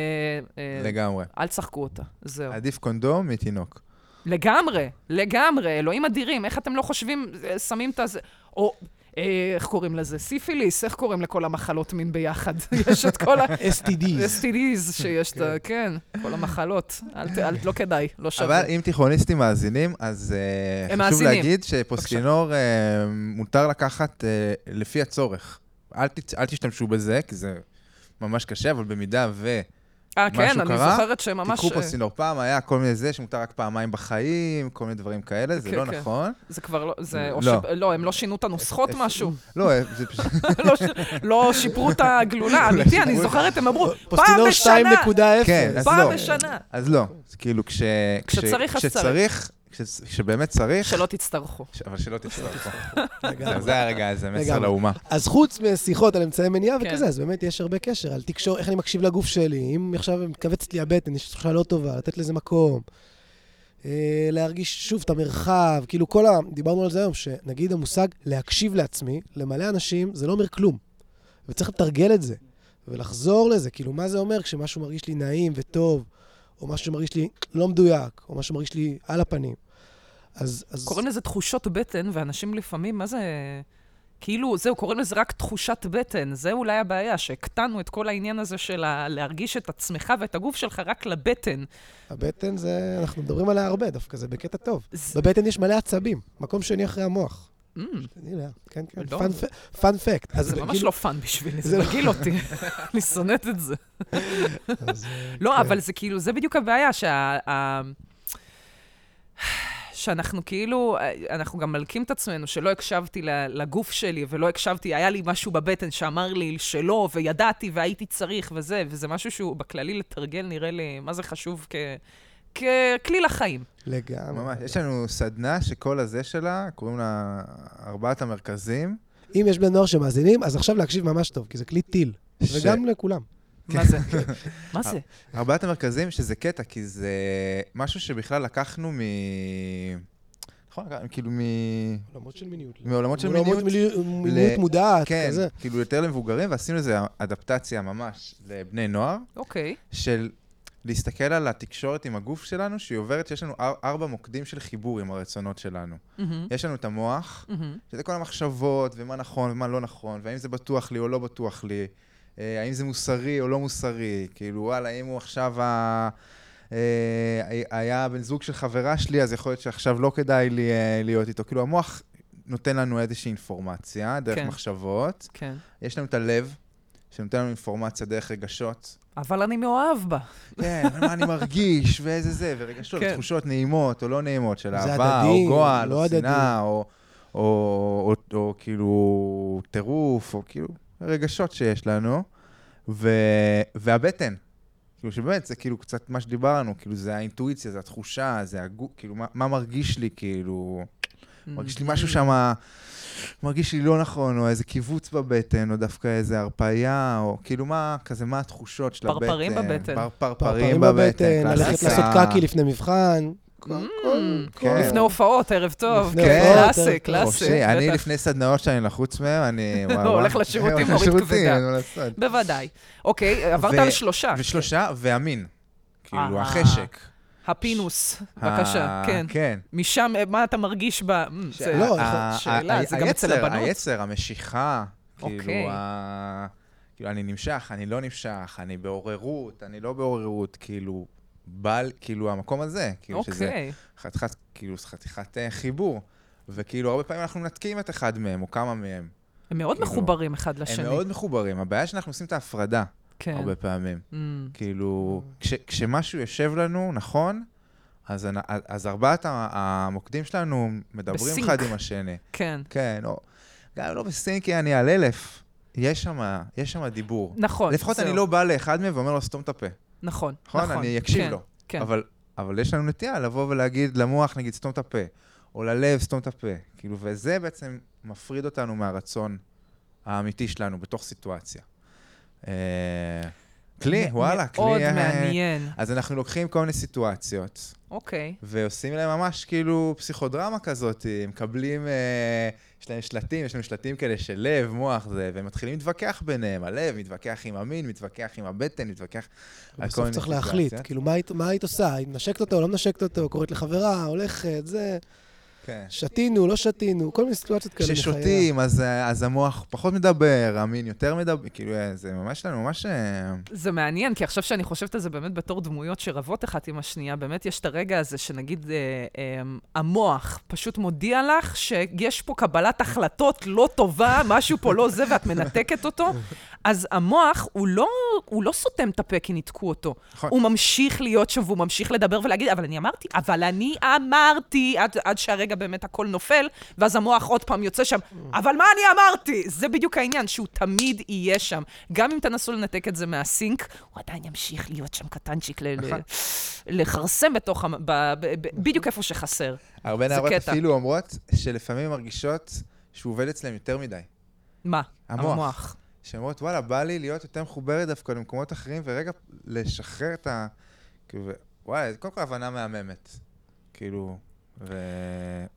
[SPEAKER 1] אה,
[SPEAKER 3] לגמרי.
[SPEAKER 1] אל תשחקו אותה, זהו.
[SPEAKER 3] עדיף קונדום מתינוק.
[SPEAKER 1] לגמרי, לגמרי, אלוהים אדירים, איך אתם לא חושבים, אה, שמים את הזה, או... איך קוראים לזה? סיפיליס, איך קוראים לכל המחלות מין ביחד? יש את כל
[SPEAKER 2] STDs.
[SPEAKER 1] ה-STDs שיש, ה- כן, כל המחלות. לא כדאי, לא שווה.
[SPEAKER 3] אבל אם תיכוניסטים מאזינים, אז חשוב. להגיד שפוסקינור אה, מותר לקחת לפי הצורך. אל תשתמשו בזה, כי זה ממש קשה, אבל במידה ו...
[SPEAKER 1] אה, כן, אני
[SPEAKER 3] קרה,
[SPEAKER 1] זוכרת שממש...
[SPEAKER 3] תיקחו
[SPEAKER 1] אה,
[SPEAKER 3] פוסקינור. פעם היה כל מיני זה שמותר רק פעמיים בחיים, כל מיני דברים כאלה, זה
[SPEAKER 1] כן,
[SPEAKER 3] לא
[SPEAKER 1] כן.
[SPEAKER 3] נכון.
[SPEAKER 1] זה כבר לא, זה...
[SPEAKER 3] לא.
[SPEAKER 1] ש- לא, הם לא שינו את הנוסחות
[SPEAKER 3] איפה-
[SPEAKER 1] משהו.
[SPEAKER 3] לא, אה, זה פשוט...
[SPEAKER 1] לא לא שיפרו את הגלולה, אמיתי, אני זוכרת, הם אמרו, פעם
[SPEAKER 2] פוסטינור
[SPEAKER 1] בשנה,
[SPEAKER 2] 2.0.
[SPEAKER 3] כן, אז
[SPEAKER 1] פעם
[SPEAKER 3] לא.
[SPEAKER 1] בשנה.
[SPEAKER 3] אז לא. כאילו, כש...
[SPEAKER 1] כשצריך, אז
[SPEAKER 3] כשצריך, כש- כשבאמת צריך,
[SPEAKER 1] שלא תצטרכו.
[SPEAKER 3] ש- אבל שלא תצטרכו. זה הרגע, זה מסר. לאומה.
[SPEAKER 2] אז חוץ משיחות על אמצעי מניעה
[SPEAKER 1] כן.
[SPEAKER 2] וכזה, אז באמת יש הרבה קשר על תקשור, איך אני מקשיב לגוף שלי, אם עכשיו מתכווצת לי הבטן, יש תחושה לא טובה, לתת לזה מקום. אה, להרגיש שוב את המרחב, כאילו כל ה... דיברנו על זה היום, שנגיד המושג להקשיב לעצמי, למלא אנשים, זה לא אומר כלום. וצריך לתרגל את זה, ולחזור לזה, כאילו, מה זה אומר כשמשהו מרגיש לי נעים וטוב, או משהו שמרגיש לי לא מדויק, או משהו שמרגיש לי על הפנים. אז... אז...
[SPEAKER 1] קוראים לזה תחושות בטן, ואנשים לפעמים, מה זה... כאילו, זהו, קוראים לזה רק תחושת בטן. זה אולי הבעיה, שהקטנו את כל העניין הזה של ה- להרגיש את עצמך ואת הגוף שלך רק לבטן.
[SPEAKER 2] הבטן זה, אנחנו מדברים עליה הרבה דווקא, זה בקטע טוב.
[SPEAKER 1] זה-
[SPEAKER 2] בבטן יש מלא עצבים, מקום שני אחרי המוח.
[SPEAKER 1] Mm,
[SPEAKER 2] הנה, כן, כן,
[SPEAKER 1] לא.
[SPEAKER 2] fun fact.
[SPEAKER 1] זה ממש לא fun בשבילי,
[SPEAKER 2] זה לא-
[SPEAKER 1] מגעיל אותי. אני שונאת את זה. לא,
[SPEAKER 2] כן.
[SPEAKER 1] אבל זה כאילו, זה בדיוק הבעיה, שה... שאנחנו כאילו, אנחנו גם מלקים את עצמנו, שלא הקשבתי לגוף שלי ולא הקשבתי, היה לי משהו בבטן שאמר לי שלא, וידעתי והייתי צריך וזה, וזה משהו שהוא בכללי לתרגל, נראה לי, מה זה חשוב כ... ככלי לחיים.
[SPEAKER 2] לגמרי.
[SPEAKER 3] ממש, יש לנו סדנה שכל הזה שלה, קוראים לה ארבעת המרכזים.
[SPEAKER 2] אם יש בני נוער שמאזינים, אז עכשיו להקשיב ממש טוב, כי זה כלי טיל.
[SPEAKER 3] ש-
[SPEAKER 2] וגם לכולם.
[SPEAKER 1] מה זה? מה זה?
[SPEAKER 3] ארבעת המרכזים, שזה קטע, כי זה משהו שבכלל לקחנו מ... נכון, כאילו מ...
[SPEAKER 2] עולמות של מיניות.
[SPEAKER 3] מעולמות של מיניות.
[SPEAKER 2] מיניות מודעת,
[SPEAKER 3] כן,
[SPEAKER 2] כזה.
[SPEAKER 3] כאילו יותר למבוגרים, ועשינו לזה אדפטציה ממש לבני נוער,
[SPEAKER 1] אוקיי.
[SPEAKER 3] של להסתכל על התקשורת עם הגוף שלנו, שהיא עוברת, שיש לנו אר- ארבע מוקדים של חיבור עם הרצונות שלנו.
[SPEAKER 1] מהמם,
[SPEAKER 3] יש לנו את המוח,
[SPEAKER 1] מהמם.
[SPEAKER 3] שזה כל המחשבות, ומה נכון ומה לא נכון, והאם זה בטוח לי או לא בטוח לי, אה, האם זה מוסרי או לא מוסרי, כאילו, וואלה, אם הוא עכשיו ה... אה, היה בן זוג של חברה שלי, אז יכול להיות שעכשיו לא כדאי לי אה, להיות איתו. כאילו, המוח נותן לנו איזושהי אינפורמציה, דרך
[SPEAKER 1] כן.
[SPEAKER 3] מחשבות.
[SPEAKER 1] כן.
[SPEAKER 3] יש לנו את הלב, שנותן לנו אינפורמציה דרך רגשות.
[SPEAKER 1] אבל אני מאוהב בה.
[SPEAKER 3] כן, מה אני מרגיש, ואיזה זה, ורגשות,
[SPEAKER 1] כן.
[SPEAKER 3] תחושות נעימות או לא נעימות של אהבה,
[SPEAKER 2] הדדי,
[SPEAKER 3] או גועל,
[SPEAKER 2] לא
[SPEAKER 3] או. שנאה, או, או, או, או, או כאילו טירוף, או כאילו רגשות שיש לנו, ו, והבטן. כאילו שבאמת, זה כאילו קצת מה שדיברנו, כאילו זה האינטואיציה, זה התחושה, זה הגו, כאילו מה, מה מרגיש לי, כאילו, מרגיש לי משהו שם, מרגיש לי לא נכון, או איזה קיבוץ בבטן, או דווקא איזה הרפאיה, או כאילו מה, כזה, מה התחושות של הבטן.
[SPEAKER 1] פרפרים בבטן.
[SPEAKER 3] פר, פרפרים בבטן.
[SPEAKER 2] ללכת. לעשות קקי לפני מבחן. כל-
[SPEAKER 1] Mm,
[SPEAKER 3] כן.
[SPEAKER 1] לפני הופעות, ערב טוב. כן, קלאסי. קלאסי.
[SPEAKER 3] אני. לפני סדנאות שאני לחוץ מהם, אני...
[SPEAKER 1] הולך לשירותים, מוריד כבדה. בוודאי. אוקיי, עברת על שלושה.
[SPEAKER 3] ושלושה, והמין. כאילו,
[SPEAKER 1] אה.
[SPEAKER 3] החשק.
[SPEAKER 1] הפינוס, בבקשה, כן.
[SPEAKER 3] כן.
[SPEAKER 1] משם, אה, מה אתה מרגיש ב... זה-
[SPEAKER 2] לא,
[SPEAKER 1] שאלה, זה גם אצל הבנות?
[SPEAKER 3] היצר, המשיכה, כאילו,
[SPEAKER 1] אוקיי.
[SPEAKER 3] כאילו, אני נמשך, אני לא נמשך, אני בעוררות, אני לא בעוררות, כאילו, בעל, כאילו, המקום הזה, כאילו, שזה
[SPEAKER 1] אוקיי.
[SPEAKER 3] חתיכת, כאילו, חתיכת אה, חיבור. וכאילו, הרבה פעמים אנחנו מנתקים את אחד מהם, או כמה מהם.
[SPEAKER 1] הם מאוד
[SPEAKER 3] כאילו,
[SPEAKER 1] מחוברים אחד לשני.
[SPEAKER 3] הם מאוד מחוברים. הבעיה שאנחנו עושים את ההפרדה,
[SPEAKER 1] כן.
[SPEAKER 3] הרבה פעמים.
[SPEAKER 1] Mm,
[SPEAKER 3] כאילו, כש, כשמשהו יושב לנו נכון, אז, אז ארבעת המוקדים שלנו מדברים
[SPEAKER 1] בסינק.
[SPEAKER 3] אחד עם השני.
[SPEAKER 1] כן.
[SPEAKER 3] כן, או, גם לא בסינקי, אני על אלף. יש שם, יש שם דיבור.
[SPEAKER 1] נכון,
[SPEAKER 3] לפחות
[SPEAKER 1] זהו.
[SPEAKER 3] אני לא בא לאחד מהם ואומר לו, סתום את הפה.
[SPEAKER 1] נכון,
[SPEAKER 3] נכון?
[SPEAKER 1] נכון.
[SPEAKER 3] אני אקשיב
[SPEAKER 1] כן,
[SPEAKER 3] לו.
[SPEAKER 1] כן.
[SPEAKER 3] אבל, אבל יש לנו נטייה לבוא ולהגיד למוח, נגיד, סתום את הפה. או ללב, סתום את הפה. כאילו, וזה בעצם מפריד אותנו מהרצון האמיתי שלנו בתוך סיטואציה. אה, כלי, וואלה, כלי...
[SPEAKER 1] מאוד
[SPEAKER 3] אה,
[SPEAKER 1] מעניין.
[SPEAKER 3] אז אנחנו לוקחים כל מיני סיטואציות,
[SPEAKER 1] אוקיי.
[SPEAKER 3] ועושים להם ממש כאילו פסיכודרמה כזאת, מקבלים, אה, יש להם שלטים, יש לנו שלטים כאלה של לב, מוח, זה, והם מתחילים להתווכח ביניהם, הלב מתווכח עם המין, מתווכח עם הבטן, מתווכח על כל
[SPEAKER 2] בסוף
[SPEAKER 3] מיני
[SPEAKER 2] צריך. להחליט, כאילו, מה היית- מה היית עושה? היית מנשקת אותו, לא מנשקת אותו, קוראת לחברה, הולכת, זה,
[SPEAKER 3] כן.
[SPEAKER 2] שתינו, לא שתינו, כל מיני סיטואציות כאלה.
[SPEAKER 3] כששותים, אז, אה, אז המוח פחות מדבר, המין יותר מדבר, כאילו, אה, זה ממש לנו, ממש... אה,
[SPEAKER 1] זה מעניין, כי עכשיו שאני חושבת על זה באמת בתור דמויות שרבות אחת עם השנייה, באמת יש את הרגע הזה שנגיד אה, אה, המוח פשוט מודיע לך שיש פה קבלת החלטות לא טובה, משהו פה לא זה, ואת מנתקת אותו, אז המוח, הוא לא, הוא לא סותם את הפה כי ניתקו אותו.
[SPEAKER 3] נכון.
[SPEAKER 1] הוא ממשיך להיות שם, והוא ממשיך לדבר ולהגיד, אבל אני אמרתי, אבל אני אמרתי, עד, עד שהרגע באמת הכל נופל, ואז המוח עוד פעם יוצא שם, אבל מה אני אמרתי? זה בדיוק העניין, שהוא תמיד יהיה שם. גם אם תנסו לנתק את זה מהסינק, הוא עדיין ימשיך להיות שם קטנצ'יק, ל- ל-
[SPEAKER 3] נכון.
[SPEAKER 1] לכרסם בתוך, המ- ב- ב- ב- בדיוק איפה שחסר.
[SPEAKER 3] הרבה נערות. אפילו אומרות שלפעמים מרגישות שהוא עובד אצלם יותר מדי.
[SPEAKER 1] מה?
[SPEAKER 3] המוח.
[SPEAKER 1] המוח.
[SPEAKER 3] שהן אומרות, וואלה, בא לי להיות יותר מחוברת דווקא למקומות אחרים, ורגע לשחרר את ה... כאילו, וואלה, קודם כל הבנה מהממת. כאילו, ו...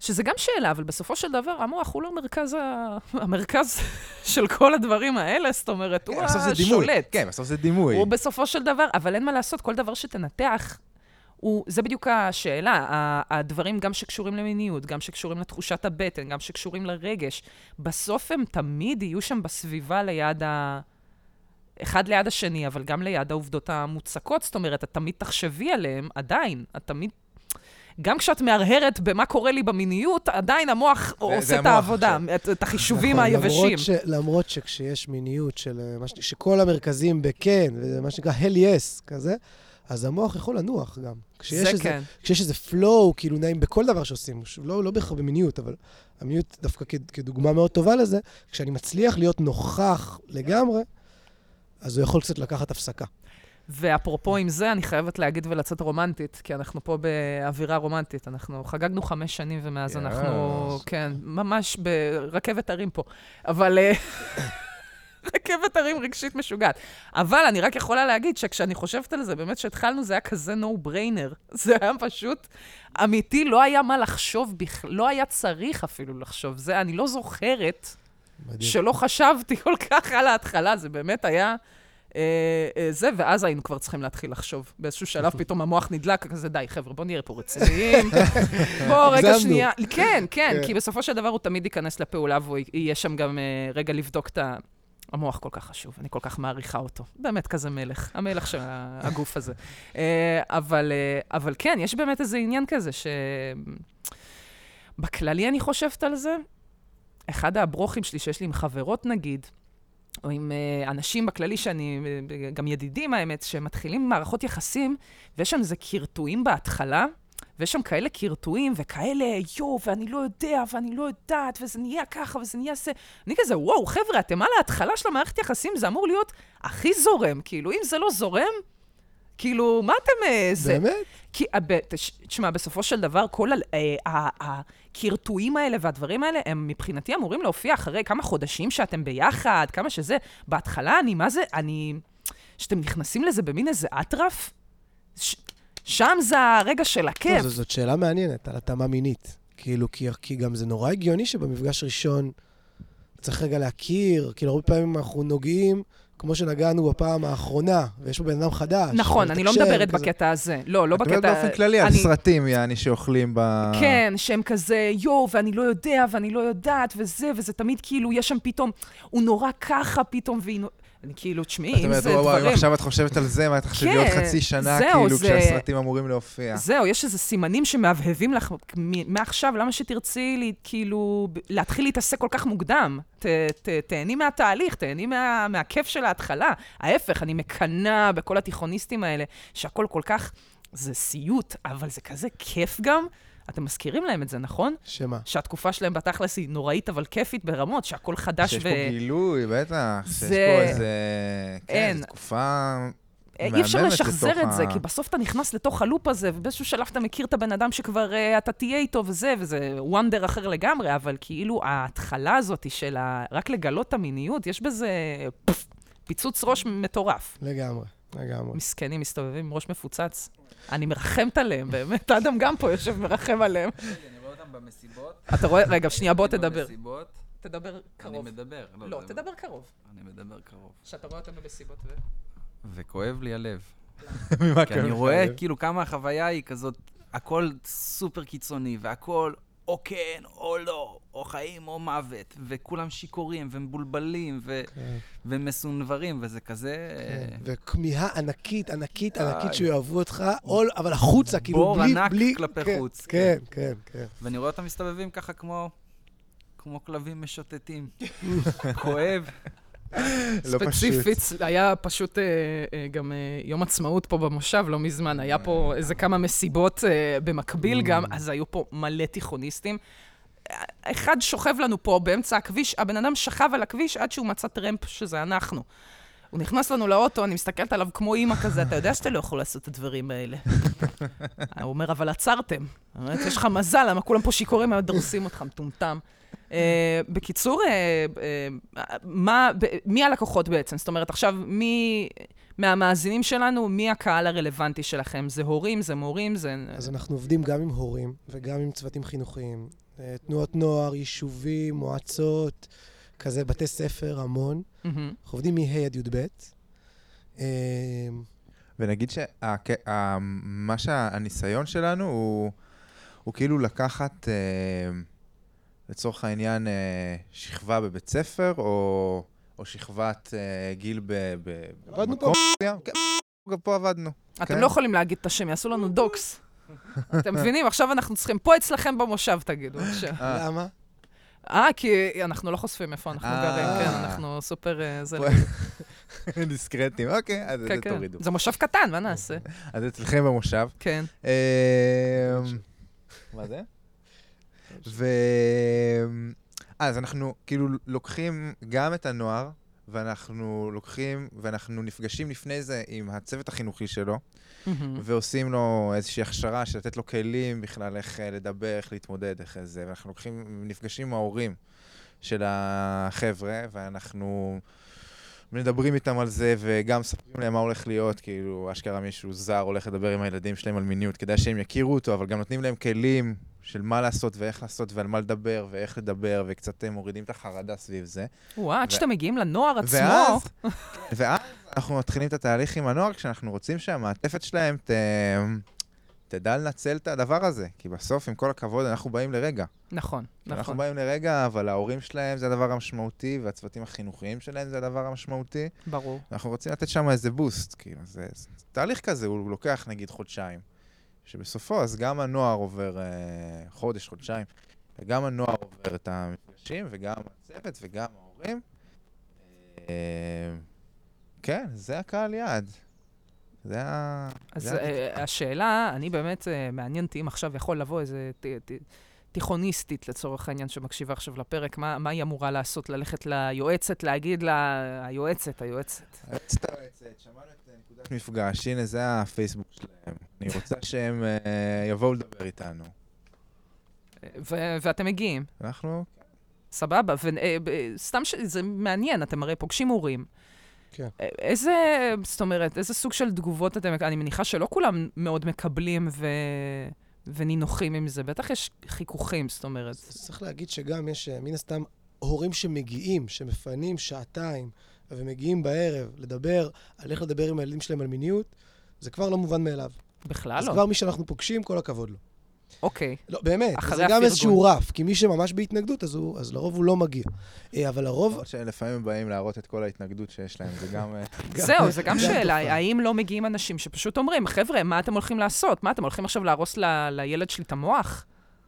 [SPEAKER 1] שזה גם שאלה, אבל בסופו של דבר, המוח הוא לא מרכז, ה... המרכז של כל הדברים האלה, זאת אומרת, הוא
[SPEAKER 3] כן, דימוי.
[SPEAKER 1] השולט.
[SPEAKER 3] כן, בסוף זה דימוי.
[SPEAKER 1] הוא בסופו של דבר, אבל אין מה לעשות, כל דבר שתנתח, הוא, זה בדיוק השאלה. הדברים גם שקשורים למיניות, גם שקשורים לתחושת הבטן, גם שקשורים לרגש, בסוף הם תמיד יהיו שם בסביבה ליד ה... אחד ליד השני, אבל גם ליד העובדות המוצקות, זאת אומרת, את תמיד תחשבי עליהם, עדיין, את תמיד... גם כשאת מהרהרת במה קורה לי במיניות, עדיין המוח עושה את העבודה. את, את החישובים
[SPEAKER 2] נכון,
[SPEAKER 1] היבשים.
[SPEAKER 2] למרות, ש, למרות שכשיש מיניות של אה. שכל המרכזים בכן, מה שנקרא hell yes כזה, אז המוח יכול לנוח גם. כשיש
[SPEAKER 1] זה
[SPEAKER 2] איזה,
[SPEAKER 1] כן.
[SPEAKER 2] כשיש איזה flow, כאילו נעים בכל דבר שעושים, לא, לא בהכרח במיניות, אבל המיניות דווקא כ, כדוגמה מאוד טובה לזה, כשאני מצליח להיות נוכח לגמרי, אז הוא יכול קצת לקחת הפסקה.
[SPEAKER 1] ואפרופו עם זה, אני חייבת להגיד ולצאת רומנטית, כי אנחנו פה באווירה רומנטית. אנחנו חגגנו חמש שנים, ומאז אנחנו,
[SPEAKER 3] יאס.
[SPEAKER 1] כן, ממש ברכבת הרים פה. אבל... רכבת הרים רגשית משוגעת. אבל אני רק יכולה להגיד שכשאני חושבת על זה, באמת שהתחלנו, זה היה כזה no brainer. זה היה פשוט אמיתי, לא היה מה לחשוב בכלל, לא היה צריך אפילו לחשוב. זה, אני לא זוכרת
[SPEAKER 2] מדהים.
[SPEAKER 1] שלא חשבתי כל כך על ההתחלה, זה באמת היה אה, אה, זה, ואז היינו כבר צריכים להתחיל לחשוב. באיזשהו שלב פתאום המוח נדלק, כזה, די, חבר'ה, בואו נהיה פה רציניים. בואו, רגע. שנייה. כן, כן,
[SPEAKER 2] כן.
[SPEAKER 1] כי בסופו של דבר הוא תמיד ייכנס לפעולה והוא יהיה שם גם אה, רגע לבדוק את ה... המוח כל כך חשוב, אני כל כך מעריכה אותו. באמת כזה מלך, המלך של הגוף הזה. אה, אבל, אה, אבל כן, יש באמת איזה עניין כזה ש... בכללי אני חושבת על זה, אחד הברוכים שלי שיש לי עם חברות נגיד, או עם uh, אנשים בכללי שאני, גם ידידים האמת, שמתחילים מערכות יחסים, ויש שם איזה קרטועים בהתחלה, ויש שם כאלה קרטועים וכאלה, יואו, ואני לא יודע, ואני לא יודעת, וזה נהיה ככה, וזה נהיה זה. אני כזה, וואו, חבר'ה, אתם על ההתחלה של המערכת יחסים, זה אמור להיות הכי זורם. כאילו, אם זה לא זורם, כאילו, מה אתם... אה, זה...
[SPEAKER 2] באמת?
[SPEAKER 1] כי, אה, תשמע, בסופו של דבר, כל ה- אה, הקרטועים האלה והדברים האלה, הם מבחינתי אמורים להופיע אחרי כמה חודשים שאתם ביחד, כמה שזה. בהתחלה, אני, מה זה, אני... שאתם נכנסים לזה במין איזה אטרף, ש- שם זה הרגע של
[SPEAKER 2] טוב,
[SPEAKER 1] הכיף.
[SPEAKER 2] זו- זאת שאלה מעניינת על התאמה מינית. כאילו, כי, כי גם זה נורא הגיוני שבמפגש ראשון צריך רגע להכיר, כאילו, הרבה פעמים אנחנו נוגעים, כמו שנגענו בפעם האחרונה, ויש פה בן אדם חדש.
[SPEAKER 1] נכון, אני לא מדברת
[SPEAKER 2] כזה.
[SPEAKER 1] בקטע הזה. לא, לא
[SPEAKER 3] את
[SPEAKER 1] בקטע...
[SPEAKER 3] מדברת באופן כללי על
[SPEAKER 1] אני-
[SPEAKER 3] סרטים, יעני, שאוכלים ב...
[SPEAKER 1] כן, שהם כזה, יואו, ואני לא יודע, ואני לא יודעת, וזה, וזה תמיד כאילו, יש שם פתאום, הוא נורא ככה פתאום, והיא... אני כאילו, תשמעי,
[SPEAKER 3] את
[SPEAKER 1] אם
[SPEAKER 3] אומרת,
[SPEAKER 1] זה
[SPEAKER 3] וואו, וואו, אם
[SPEAKER 1] דברים...
[SPEAKER 3] עכשיו את חושבת על זה, מה תחשבי עוד
[SPEAKER 1] כן,
[SPEAKER 3] חצי שנה, כאילו, כשהסרטים אמורים להופיע.
[SPEAKER 1] זהו, יש איזה סימנים שמהבהבים לך מעכשיו, למה שתרצי כאילו, להתחיל להתעסק כל כך מוקדם? תהני מהתהליך, תהני מה, מהכיף של ההתחלה. ההפך, אני מקנאה בכל התיכוניסטים האלה, שהכל כל כך, זה סיוט, אבל זה כזה כיף גם. אתם מזכירים להם את זה, נכון?
[SPEAKER 2] שמה?
[SPEAKER 1] שהתקופה שלהם בתכלס היא נוראית, אבל כיפית ברמות, שהכל חדש
[SPEAKER 3] שיש
[SPEAKER 1] ו...
[SPEAKER 3] פה גילוי, בטח. שיש
[SPEAKER 1] זה-
[SPEAKER 3] פה איזה... כן,
[SPEAKER 1] אין.
[SPEAKER 3] זו תקופה...
[SPEAKER 1] אי אפשר לשחזר את זה,
[SPEAKER 3] ה-
[SPEAKER 1] כי בסוף אתה נכנס לתוך הלופ הזה, ובאיזשהו שלב אתה מכיר את הבן אדם שכבר uh, אתה תהיה איתו וזה, וזה וונדר אחר לגמרי, אבל כאילו ההתחלה הזאת של ה... רק לגלות את המיניות, יש בזה פף, פיצוץ ראש מטורף.
[SPEAKER 2] לגמרי. לגמרי.
[SPEAKER 1] מסכנים, מסתובבים עם ראש מפוצץ. אני מרחמת עליהם, באמת. אדם גם פה יושב מרחם עליהם.
[SPEAKER 4] אני רואה אותם במסיבות.
[SPEAKER 1] אתה רואה? רגע, שנייה, בוא
[SPEAKER 4] אני
[SPEAKER 1] תדבר. תדבר
[SPEAKER 4] אני
[SPEAKER 1] קרוב.
[SPEAKER 4] מדבר.
[SPEAKER 1] לא,
[SPEAKER 4] זה-
[SPEAKER 1] תדבר קרוב.
[SPEAKER 4] אני מדבר קרוב.
[SPEAKER 1] שאתה רואה אותם במסיבות ו...
[SPEAKER 4] וכואב לי הלב.
[SPEAKER 3] ממה
[SPEAKER 4] כי אני רואה? כאילו כמה החוויה היא כזאת, הכל סופר קיצוני, והכל או כן או לא, או חיים או מוות, וכולם שיכורים ומבולבלים ו-
[SPEAKER 2] כן,
[SPEAKER 4] ומסונברים, וזה כזה...
[SPEAKER 2] כן. וכמיהה ענקית, ענקית, ענקית. שיאהבו אותך, עול, אבל החוצה, כאילו,
[SPEAKER 4] בור
[SPEAKER 2] בלי...
[SPEAKER 4] ענק
[SPEAKER 2] בלי-
[SPEAKER 4] כלפי
[SPEAKER 2] כן,
[SPEAKER 4] חוץ,
[SPEAKER 2] כן, כן, כן.
[SPEAKER 4] ואני רואה אותם מסתובבים ככה כמו... כמו כלבים משוטטים. כואב.
[SPEAKER 3] לא
[SPEAKER 1] ספציפית,
[SPEAKER 3] פשוט.
[SPEAKER 1] היה פשוט אה, אה, גם אה, יום עצמאות פה במושב לא מזמן, היה פה איזה כמה מסיבות במקביל
[SPEAKER 2] Mm.
[SPEAKER 1] גם, אז היו פה מלא תיכוניסטים. אחד שוכב לנו פה באמצע הכביש, הבן אדם שכב על הכביש עד שהוא מצא טרמפ שזה אנחנו. הוא נכנס לנו לאוטו, אני מסתכלת עליו כמו אימא כזה, אתה יודע שאתה לא יכול לעשות את הדברים האלה. הוא אומר, אבל עצרתם. יש לך מזל, למה כולם פה שיכורים, היו דורסים אותך, מטומטם. אה, בקיצור, אה, אה, מה, מי הלקוחות בעצם? זאת אומרת, עכשיו, מי מהמאזינים שלנו, מי הקהל הרלוונטי שלכם? זה הורים, זה מורים, זה...
[SPEAKER 2] אז אנחנו עובדים גם עם הורים וגם עם צוותים חינוכיים. תנועות נוער, יישובים, מועצות, כזה בתי ספר, המון. אנחנו עובדים מ-ה' עד י"ב.
[SPEAKER 3] ונגיד שמה שהניסיון שלנו הוא, הוא כאילו לקחת, אה, לצורך העניין, אה, שכבה בבית ספר, או, או שכבת אה, גיל ב... ב
[SPEAKER 2] עבדנו
[SPEAKER 3] במקום מסוים. כן, גם פה עבדנו.
[SPEAKER 1] אתם
[SPEAKER 3] כן.
[SPEAKER 1] לא יכולים להגיד את השם, יעשו לנו דוקס. אתם מבינים? עכשיו אנחנו צריכים, פה אצלכם במושב תגידו.
[SPEAKER 3] אה.
[SPEAKER 2] למה?
[SPEAKER 1] אה, כי אנחנו לא חושפים איפה אנחנו. גרים, כן, אנחנו סופר... זה...
[SPEAKER 3] פה- דיסקרטים, אוקיי, אז את
[SPEAKER 1] כן,
[SPEAKER 3] זה
[SPEAKER 1] כן.
[SPEAKER 3] תורידו.
[SPEAKER 1] זה מושב קטן, מה נעשה?
[SPEAKER 3] אז אצלכם במושב.
[SPEAKER 1] כן.
[SPEAKER 3] אה, מה זה? ו... אז אנחנו כאילו לוקחים גם את הנוער, ואנחנו לוקחים, ואנחנו נפגשים לפני זה עם הצוות החינוכי שלו,
[SPEAKER 1] מהמם.
[SPEAKER 3] ועושים לו איזושהי הכשרה של לתת לו כלים בכלל איך אה, לדבר, איך להתמודד, איך זה, ואנחנו לוקחים, נפגשים עם ההורים של החבר'ה, ואנחנו מדברים איתם על זה, וגם מספרים להם מה הולך להיות, כאילו, אשכרה מישהו זר הולך לדבר עם הילדים שלהם על מיניות, כדאי שהם יכירו אותו, אבל גם נותנים להם כלים של מה לעשות ואיך לעשות ועל מה לדבר ואיך לדבר, וקצת אה, מורידים את החרדה סביב זה.
[SPEAKER 1] וואו, עד
[SPEAKER 3] ו-
[SPEAKER 1] שאתם מגיעים לנוער עצמו.
[SPEAKER 3] ואז, ואז אנחנו מתחילים את התהליך עם הנוער, כשאנחנו רוצים שהמעטפת שלהם ת, תדע לנצל את הדבר הזה. כי בסוף, עם כל הכבוד, אנחנו באים לרגע.
[SPEAKER 1] נכון,
[SPEAKER 3] אנחנו
[SPEAKER 1] נכון.
[SPEAKER 3] באים לרגע, אבל ההורים שלהם זה הדבר המשמעותי, והצוותים החינוכיים שלהם זה הדבר המשמעותי.
[SPEAKER 1] ברור.
[SPEAKER 3] אנחנו רוצים לתת שם איזה בוסט, כאילו, זה, זה תהליך כזה, הוא לוקח נגיד חודשיים. שבסופו, אז גם הנוער עובר אה, חודש, חודשיים, וגם הנוער עובר את המפגשים, וגם הצוות, וגם ההורים. אה, כן, זה הקהל יעד. זה ה...
[SPEAKER 1] אז
[SPEAKER 3] זה
[SPEAKER 1] אה, השאלה, אני באמת, אה, מעניין אותי אם עכשיו יכול לבוא איזה ת- ת- תיכוניסטית לצורך העניין שמקשיבה עכשיו לפרק, מה מה היא אמורה לעשות? ללכת ליועצת, להגיד לה, היועצת, היועצת.
[SPEAKER 3] היועצת היועצת, שמענו את מפגש, הנה זה הפייסבוק שלהם. אני רוצה שהם אה, יבואו לדבר איתנו.
[SPEAKER 1] ו- ואתם מגיעים,
[SPEAKER 3] אנחנו,
[SPEAKER 1] סבבה. וסתם ש... זה מעניין, אתם הרי פוגשים הורים.
[SPEAKER 2] כן.
[SPEAKER 1] אה, איזה, זאת אומרת, איזה סוג של תגובות אתם, אני מניחה שלא כולם מאוד מקבלים ו... ונינוחים עם זה, בטח יש חיכוכים, זאת אומרת.
[SPEAKER 2] צריך להגיד שגם יש, אה, מן הסתם, הורים שמגיעים, שמפנים שעתיים, ומגיעים בערב לדבר על איך לדבר עם הילדים שלהם על מיניות, זה כבר לא מובן מאליו.
[SPEAKER 1] בכלל
[SPEAKER 2] אז
[SPEAKER 1] לא.
[SPEAKER 2] כבר מי שאנחנו פוגשים, כל הכבוד לו.
[SPEAKER 1] אוקיי.
[SPEAKER 2] לא, באמת, זה גם. איזשהו רף, כי מי שממש בהתנגדות, אז, הוא, אז לרוב הוא לא מגיע. אה, אבל לרוב,
[SPEAKER 3] למרות שלפעמים הם באים להראות את כל ההתנגדות שיש להם, זה גם... אה,
[SPEAKER 1] זהו, זה גם שאלה. האם לא מגיעים אנשים שפשוט אומרים, חבר'ה, מה אתם הולכים לעשות? מה, אתם הולכים עכשיו להרוס ל- לילד שלי את המוח?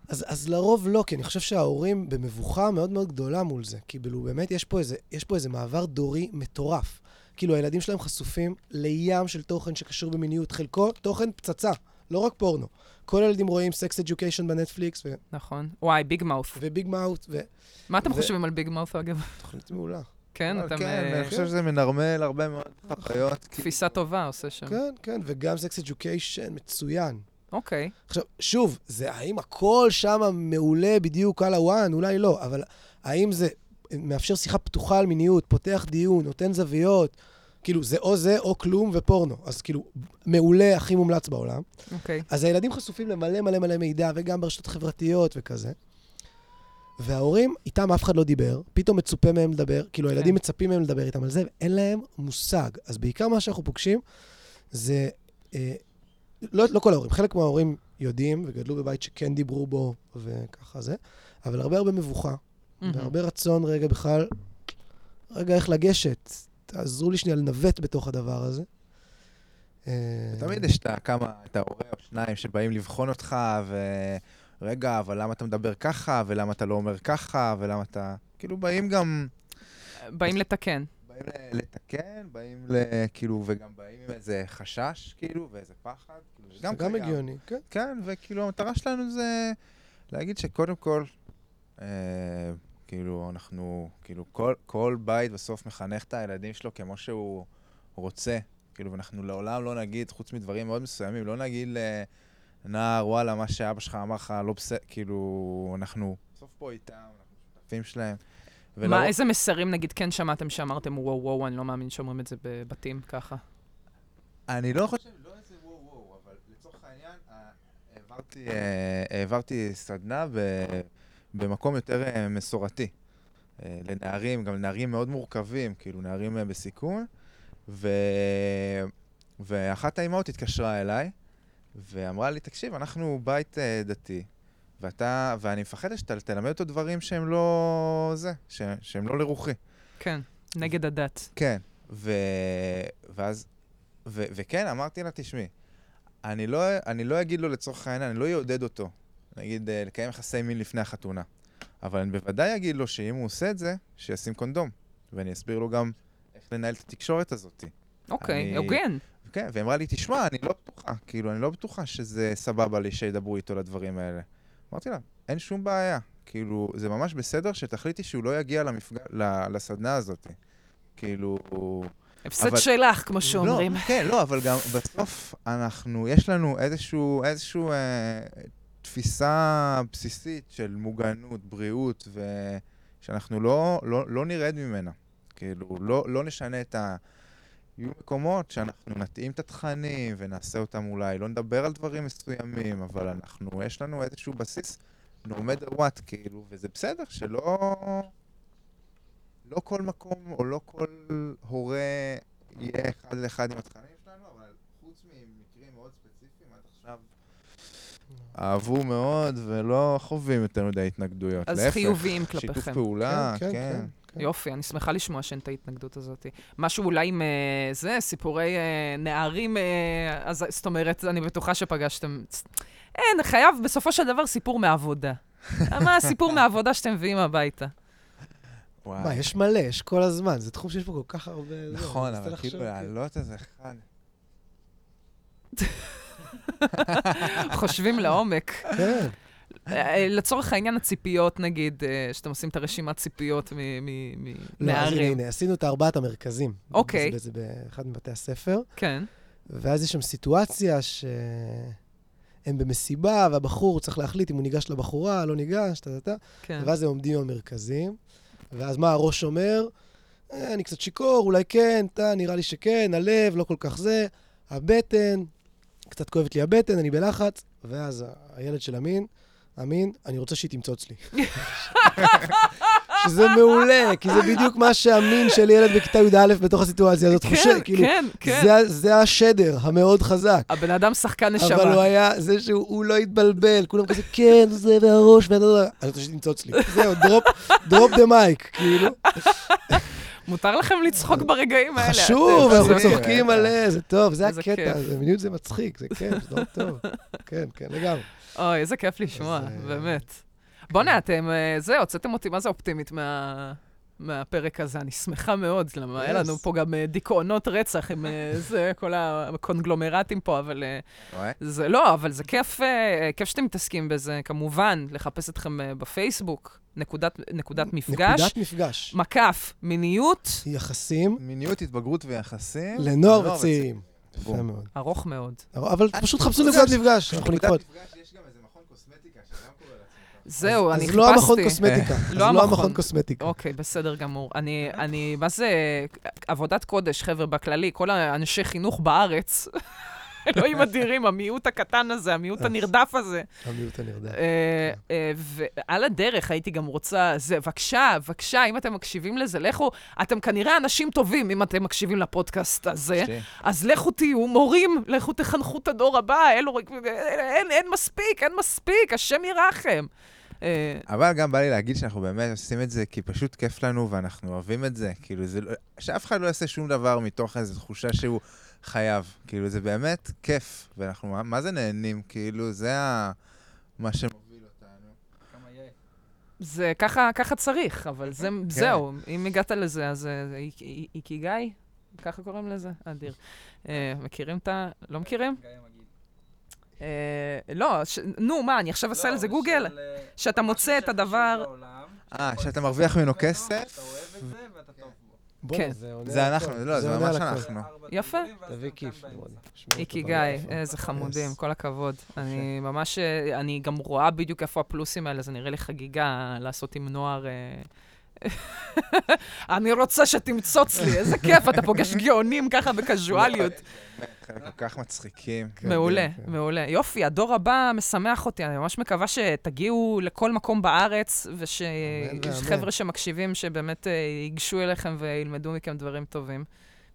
[SPEAKER 2] אז, אז לרוב לא, כי אני חושב שההורים במבוכה מאוד מאוד גדולה מול זה. כי כאילו, באמת יש פה, איזה, יש פה איזה מעבר דורי מטורף. כאילו, הילדים שלהם חשופים לים של תוכן שקשור במיניות. חלקו תוכן פצצה, לא רק פורנו. כל הילדים רואים Sex Education בנטפליקס, ו-
[SPEAKER 1] נכון. וואי, Big Mouth.
[SPEAKER 2] וביג מאוט,
[SPEAKER 1] מה אתם
[SPEAKER 2] ו-
[SPEAKER 1] חושבים על Big Mouth, אגב?
[SPEAKER 2] ותוכנית מעולה.
[SPEAKER 1] כן,
[SPEAKER 3] אבל
[SPEAKER 1] אתם...
[SPEAKER 3] כן,
[SPEAKER 1] אה,
[SPEAKER 3] אני חושב שזה מנרמל הרבה מאוד חוויות.
[SPEAKER 1] תפיסה טובה עושה שם.
[SPEAKER 2] כן, כן, וגם Sex Education מצוין.
[SPEAKER 1] אוקיי.
[SPEAKER 2] עכשיו, שוב, זה האם הכל שם מעולה בדיוק על ה one? אולי לא, אבל האם זה מאפשר שיחה פתוחה על מיניות, פותח דיון, נותן זוויות? כאילו, זה או זה או כלום ופורנו. אז כאילו, מעולה, הכי מומלץ בעולם.
[SPEAKER 1] אוקיי.
[SPEAKER 2] אז הילדים חשופים למלא מלא מלא מידע, וגם ברשתות חברתיות וכזה. וההורים, איתם אף אחד לא דיבר, פתאום מצופה מהם לדבר, כאילו
[SPEAKER 1] כן.
[SPEAKER 2] הילדים מצפים מהם לדבר איתם על זה, ואין להם מושג. אז בעיקר מה שאנחנו פוגשים זה, אה, לא, לא כל ההורים, חלק מההורים יודעים וגדלו בבית שכן דיברו בו וככה זה, אבל הרבה הרבה מבוכה. והרבה רצון רגע בכלל, רגע איך לגשת, תעזרו לי שנייה לנווט בתוך הדבר הזה. אה,
[SPEAKER 3] תמיד יש את כמה, את ההורה או שניים שבאים לבחון אותך, ורגע, אבל למה אתה מדבר ככה, ולמה אתה לא אומר ככה, ולמה אתה... כאילו, באים גם...
[SPEAKER 1] באים לתקן.
[SPEAKER 3] באים לתקן, באים ל... כאילו, וגם באים עם איזה חשש, כאילו, ואיזה פחד. כאילו, גם
[SPEAKER 2] גם. הגיוני, כן.
[SPEAKER 3] כן, וכאילו, המטרה שלנו זה להגיד שקודם כל, אה, כאילו, אנחנו, כאילו, כל, כל בית בסוף מחנך את הילדים שלו כמו שהוא רוצה. כאילו, ואנחנו לעולם לא נגיד, חוץ מדברים מאוד מסוימים, לא נגיד לנער, וואלה, מה שאבא שלך אמר לך לא בסדר, כאילו, אנחנו בסוף פה איתם, אנחנו שותפים שלהם. ולא-
[SPEAKER 1] מה, איזה מסרים, נגיד, כן שמעתם שאמרתם, וואו, וואו, אני לא מאמין שאומרים את זה בבתים ככה.
[SPEAKER 3] אני לא חושב, לא איזה וואו וואו, אבל לצורך העניין, העברתי, אה, העברתי סדנה ב- במקום יותר אה, מסורתי. אה, לנערים, גם לנערים מאוד מורכבים, כאילו נערים בסיכון, ו... ואחת האימהות התקשרה אליי, ואמרה לי, תקשיב, אנחנו בית דתי, ואתה, ואני מפחדת שאתה תלמד אותו דברים שהם לא זה, ש... שהם לא לרוחי.
[SPEAKER 1] כן, נגד הדת.
[SPEAKER 3] כן, ו... ואז, ו... וכן, אמרתי לה, תשמעי, אני לא, אני לא אגיד לו לצורך העניין, אני לא אעודד אותו, נגיד, אה, לקיים יחסי מין לפני החתונה, אבל אני בוודאי אגיד לו שאם הוא עושה את זה, שישים קונדום, ואני אסביר לו גם איך לנהל את התקשורת הזאת.
[SPEAKER 1] אוקיי,
[SPEAKER 3] אני-
[SPEAKER 1] הוגן.
[SPEAKER 3] כן, והיא אמרה לי, תשמע, אני לא בטוחה, כאילו, אני לא בטוחה שזה סבבה לי שידברו איתו לדברים האלה. אמרתי לה, אין שום בעיה, כאילו, זה ממש בסדר שתחליטי שהוא לא יגיע למפג... לסדנה הזאת. כאילו...
[SPEAKER 1] הפסד
[SPEAKER 3] אבל-
[SPEAKER 1] שלך, כמו שאומרים.
[SPEAKER 3] לא, כן, לא, אבל גם בסוף אנחנו, יש לנו איזשהו, איזשהו אה, תפיסה בסיסית של מוגנות, בריאות, ושאנחנו לא, לא, לא נרד ממנה. כאילו, לא, לא נשנה את ה... יהיו מקומות שאנחנו נתאים את התכנים ונעשה אותם אולי, לא נדבר על דברים מסוימים, אבל אנחנו, יש לנו איזשהו בסיס, no matter what, כאילו, וזה בסדר שלא... לא כל מקום או לא כל הורה יהיה אחד לאחד עם התכנים שלנו, אבל חוץ ממקרים מאוד ספציפיים עד עכשיו אהבו מאוד ולא חווים יותר מדי התנגדויות.
[SPEAKER 1] אז
[SPEAKER 3] להפך,
[SPEAKER 1] חיוביים
[SPEAKER 3] שיתוף
[SPEAKER 1] כלפיכם.
[SPEAKER 3] פעולה,
[SPEAKER 2] כן,
[SPEAKER 3] כן.
[SPEAKER 2] כן, כן.
[SPEAKER 1] יופי, אני שמחה לשמוע שאין את ההתנגדות הזאת. משהו אולי עם אה, זה, סיפורי אה, נערים, אה, אז זאת אומרת, אני בטוחה שפגשתם. אין, חייב בסופו של דבר סיפור מעבודה. מה הסיפור מהעבודה שאתם מביאים הביתה?
[SPEAKER 3] וואי.
[SPEAKER 2] מה, יש מלא, יש כל הזמן, זה תחום שיש פה כל כך הרבה... זה,
[SPEAKER 3] נכון, אבל כאילו להעלות איזה אחד.
[SPEAKER 1] חושבים לעומק.
[SPEAKER 2] כן,
[SPEAKER 1] אה, לצורך העניין, הציפיות, נגיד, אה, שאתם עושים את הרשימת ציפיות מ- מ-
[SPEAKER 2] לא, אז הנה. הנה, עשינו את ארבעת המרכזים.
[SPEAKER 1] אוקיי.
[SPEAKER 2] זה, זה באחד מבתי הספר,
[SPEAKER 1] כן,
[SPEAKER 2] ואז יש שם סיטואציה שהם במסיבה, והבחור צריך להחליט אם הוא ניגש לבחורה, לא ניגש, טה-טה-טה,
[SPEAKER 1] כן.
[SPEAKER 2] ואז הם עומדים במרכזים, ואז מה הראש אומר? אה, אני קצת שיכור, אולי כן, טה, נראה לי שכן, הלב, לא כל כך זה, הבטן, קצת כואבת לי הבטן, אני בלחץ, ואז הילד של אמין, אמין, אני רוצה שהיא תמצוץ לי. שזה מעולה, כי זה בדיוק מה שאמין של ילד בכיתה י"א בתוך הסיטואציה הזאת חושב,
[SPEAKER 1] כן,
[SPEAKER 2] כאילו,
[SPEAKER 1] כן, כן.
[SPEAKER 2] זה, זה השדר המאוד חזק.
[SPEAKER 1] הבן אדם שחקן נשמה.
[SPEAKER 2] אבל הוא היה, זה שהוא הוא לא התבלבל, כולם כזה, כן, זה והראש, ואתה יודע, אני רוצה שתמצוץ לי. זהו, drop, drop the mic, כאילו.
[SPEAKER 1] מותר לכם לצחוק ברגעים האלה.
[SPEAKER 2] חשוב, אנחנו
[SPEAKER 1] זה-
[SPEAKER 2] צוחקים על זה, טוב, זה הקטע. זה מיניות זה מצחיק, זה כיף, זה מאוד טוב. כן, כן, לגמרי.
[SPEAKER 1] אוי, איזה כיף לשמוע,
[SPEAKER 2] אה,
[SPEAKER 1] באמת. בוא'נה, אתם, אה, זה, הוצאתם אותי, מה זה אופטימית מה... מהפרק הזה, אני שמחה מאוד, למה היה לנו. פה גם אה, דיכאונות רצח עם זה, כל הקונגלומרטים פה, אבל? זה לא, אבל זה כיף, כיף שאתם מתעסקים בזה, כמובן, לחפש אתכם בפייסבוק, נקודת, נקודת מפגש,
[SPEAKER 2] נקודת מפגש.
[SPEAKER 1] מקף, מיניות,
[SPEAKER 2] יחסים
[SPEAKER 3] מיניות, התבגרות ויחסים.
[SPEAKER 2] לנוער וצעירים. יפה. מאוד.
[SPEAKER 1] ארוך מאוד.
[SPEAKER 2] אבל פשוט חפשו
[SPEAKER 3] נקודת
[SPEAKER 2] מפגש, אנחנו
[SPEAKER 3] נקודת
[SPEAKER 2] נקפוץ.
[SPEAKER 3] מפגש, יש גם איזה מכון קוסמטיקה שגם קורא לעצמו
[SPEAKER 1] זהו,
[SPEAKER 2] אז
[SPEAKER 1] אני
[SPEAKER 2] אז לא המכון
[SPEAKER 1] חיפשתי.
[SPEAKER 2] קוסמטיקה. אז
[SPEAKER 1] לא
[SPEAKER 2] לא
[SPEAKER 1] המכון.
[SPEAKER 2] המכון קוסמטיקה.
[SPEAKER 1] אוקיי, בסדר גמור. אני, אני, מה זה עבודת קודש, חבר'ה, בכללי, כל האנשי חינוך בארץ, אלוהים אדירים, המיעוט הקטן הזה, המיעוט הנרדף הזה.
[SPEAKER 2] המיעוט הנרדף.
[SPEAKER 1] אה, אה, ועל הדרך הייתי גם רוצה, זה, בבקשה, בבקשה, אם אתם מקשיבים לזה, לכו, אתם כנראה אנשים טובים אם אתם מקשיבים לפודקאסט הזה. אז לכו תהיו מורים, לכו תחנכו את הדור הבא, אין מספיק, אין מספיק, השם ירחם. אה,
[SPEAKER 3] אבל גם בא לי להגיד שאנחנו באמת עושים את זה כי פשוט כיף לנו ואנחנו אוהבים את זה. כאילו, זה לא... שאף אחד לא יעשה שום דבר מתוך איזו תחושה שהוא חייב. כאילו, זה באמת כיף, ואנחנו מה, מה זה נהנים? כאילו, זה ה... מה שמוביל אותנו.
[SPEAKER 1] זה ככה, ככה צריך, אבל זה,
[SPEAKER 3] כן.
[SPEAKER 1] זהו, אם הגעת לזה, אז אה, איקיגאי? ככה קוראים לזה? אדיר. אה, מכירים את ה... לא מכירים? אה, לא, ש... נו, מה, אני עכשיו אעשה על זה גוגל? שאתה מוצא את הדבר...
[SPEAKER 3] אה, שאתה מרוויח ממנו כסף?
[SPEAKER 4] אתה אוהב את זה ואתה טוב בו.
[SPEAKER 1] כן.
[SPEAKER 2] זה
[SPEAKER 3] אנחנו. לא, זה ממש. אנחנו.
[SPEAKER 1] יפה.
[SPEAKER 2] תביא כיף,
[SPEAKER 1] איקיגאי. איזה חמודים. כל הכבוד. אני ממש, אה, אני גם רואה בדיוק איפה הפלוסים האלה, זה נראה לי חגיגה לעשות עם נוער. אני רוצה שתמצוץ לי, איזה כיף, אתה פוגש גאונים ככה בקזואליות.
[SPEAKER 3] כל כך מצחיקים.
[SPEAKER 1] מעולה,
[SPEAKER 2] כן.
[SPEAKER 1] מעולה. יופי, הדור הבא משמח אותי, אני ממש מקווה שתגיעו לכל מקום בארץ, ושיש. חבר'ה שמקשיבים שבאמת אה, ייגשו אליכם וילמדו מכם דברים טובים.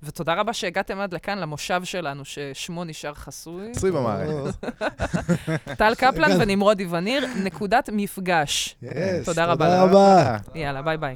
[SPEAKER 1] ותודה רבה שהגעתם עד לכאן, למושב שלנו, ששמו נשאר חסוי.
[SPEAKER 3] מצוי במערכת.
[SPEAKER 1] טל קפלן. ונמרוד איווניר, נקודת מפגש. תודה רבה.
[SPEAKER 2] תודה רבה.
[SPEAKER 1] יאללה, ביי ביי.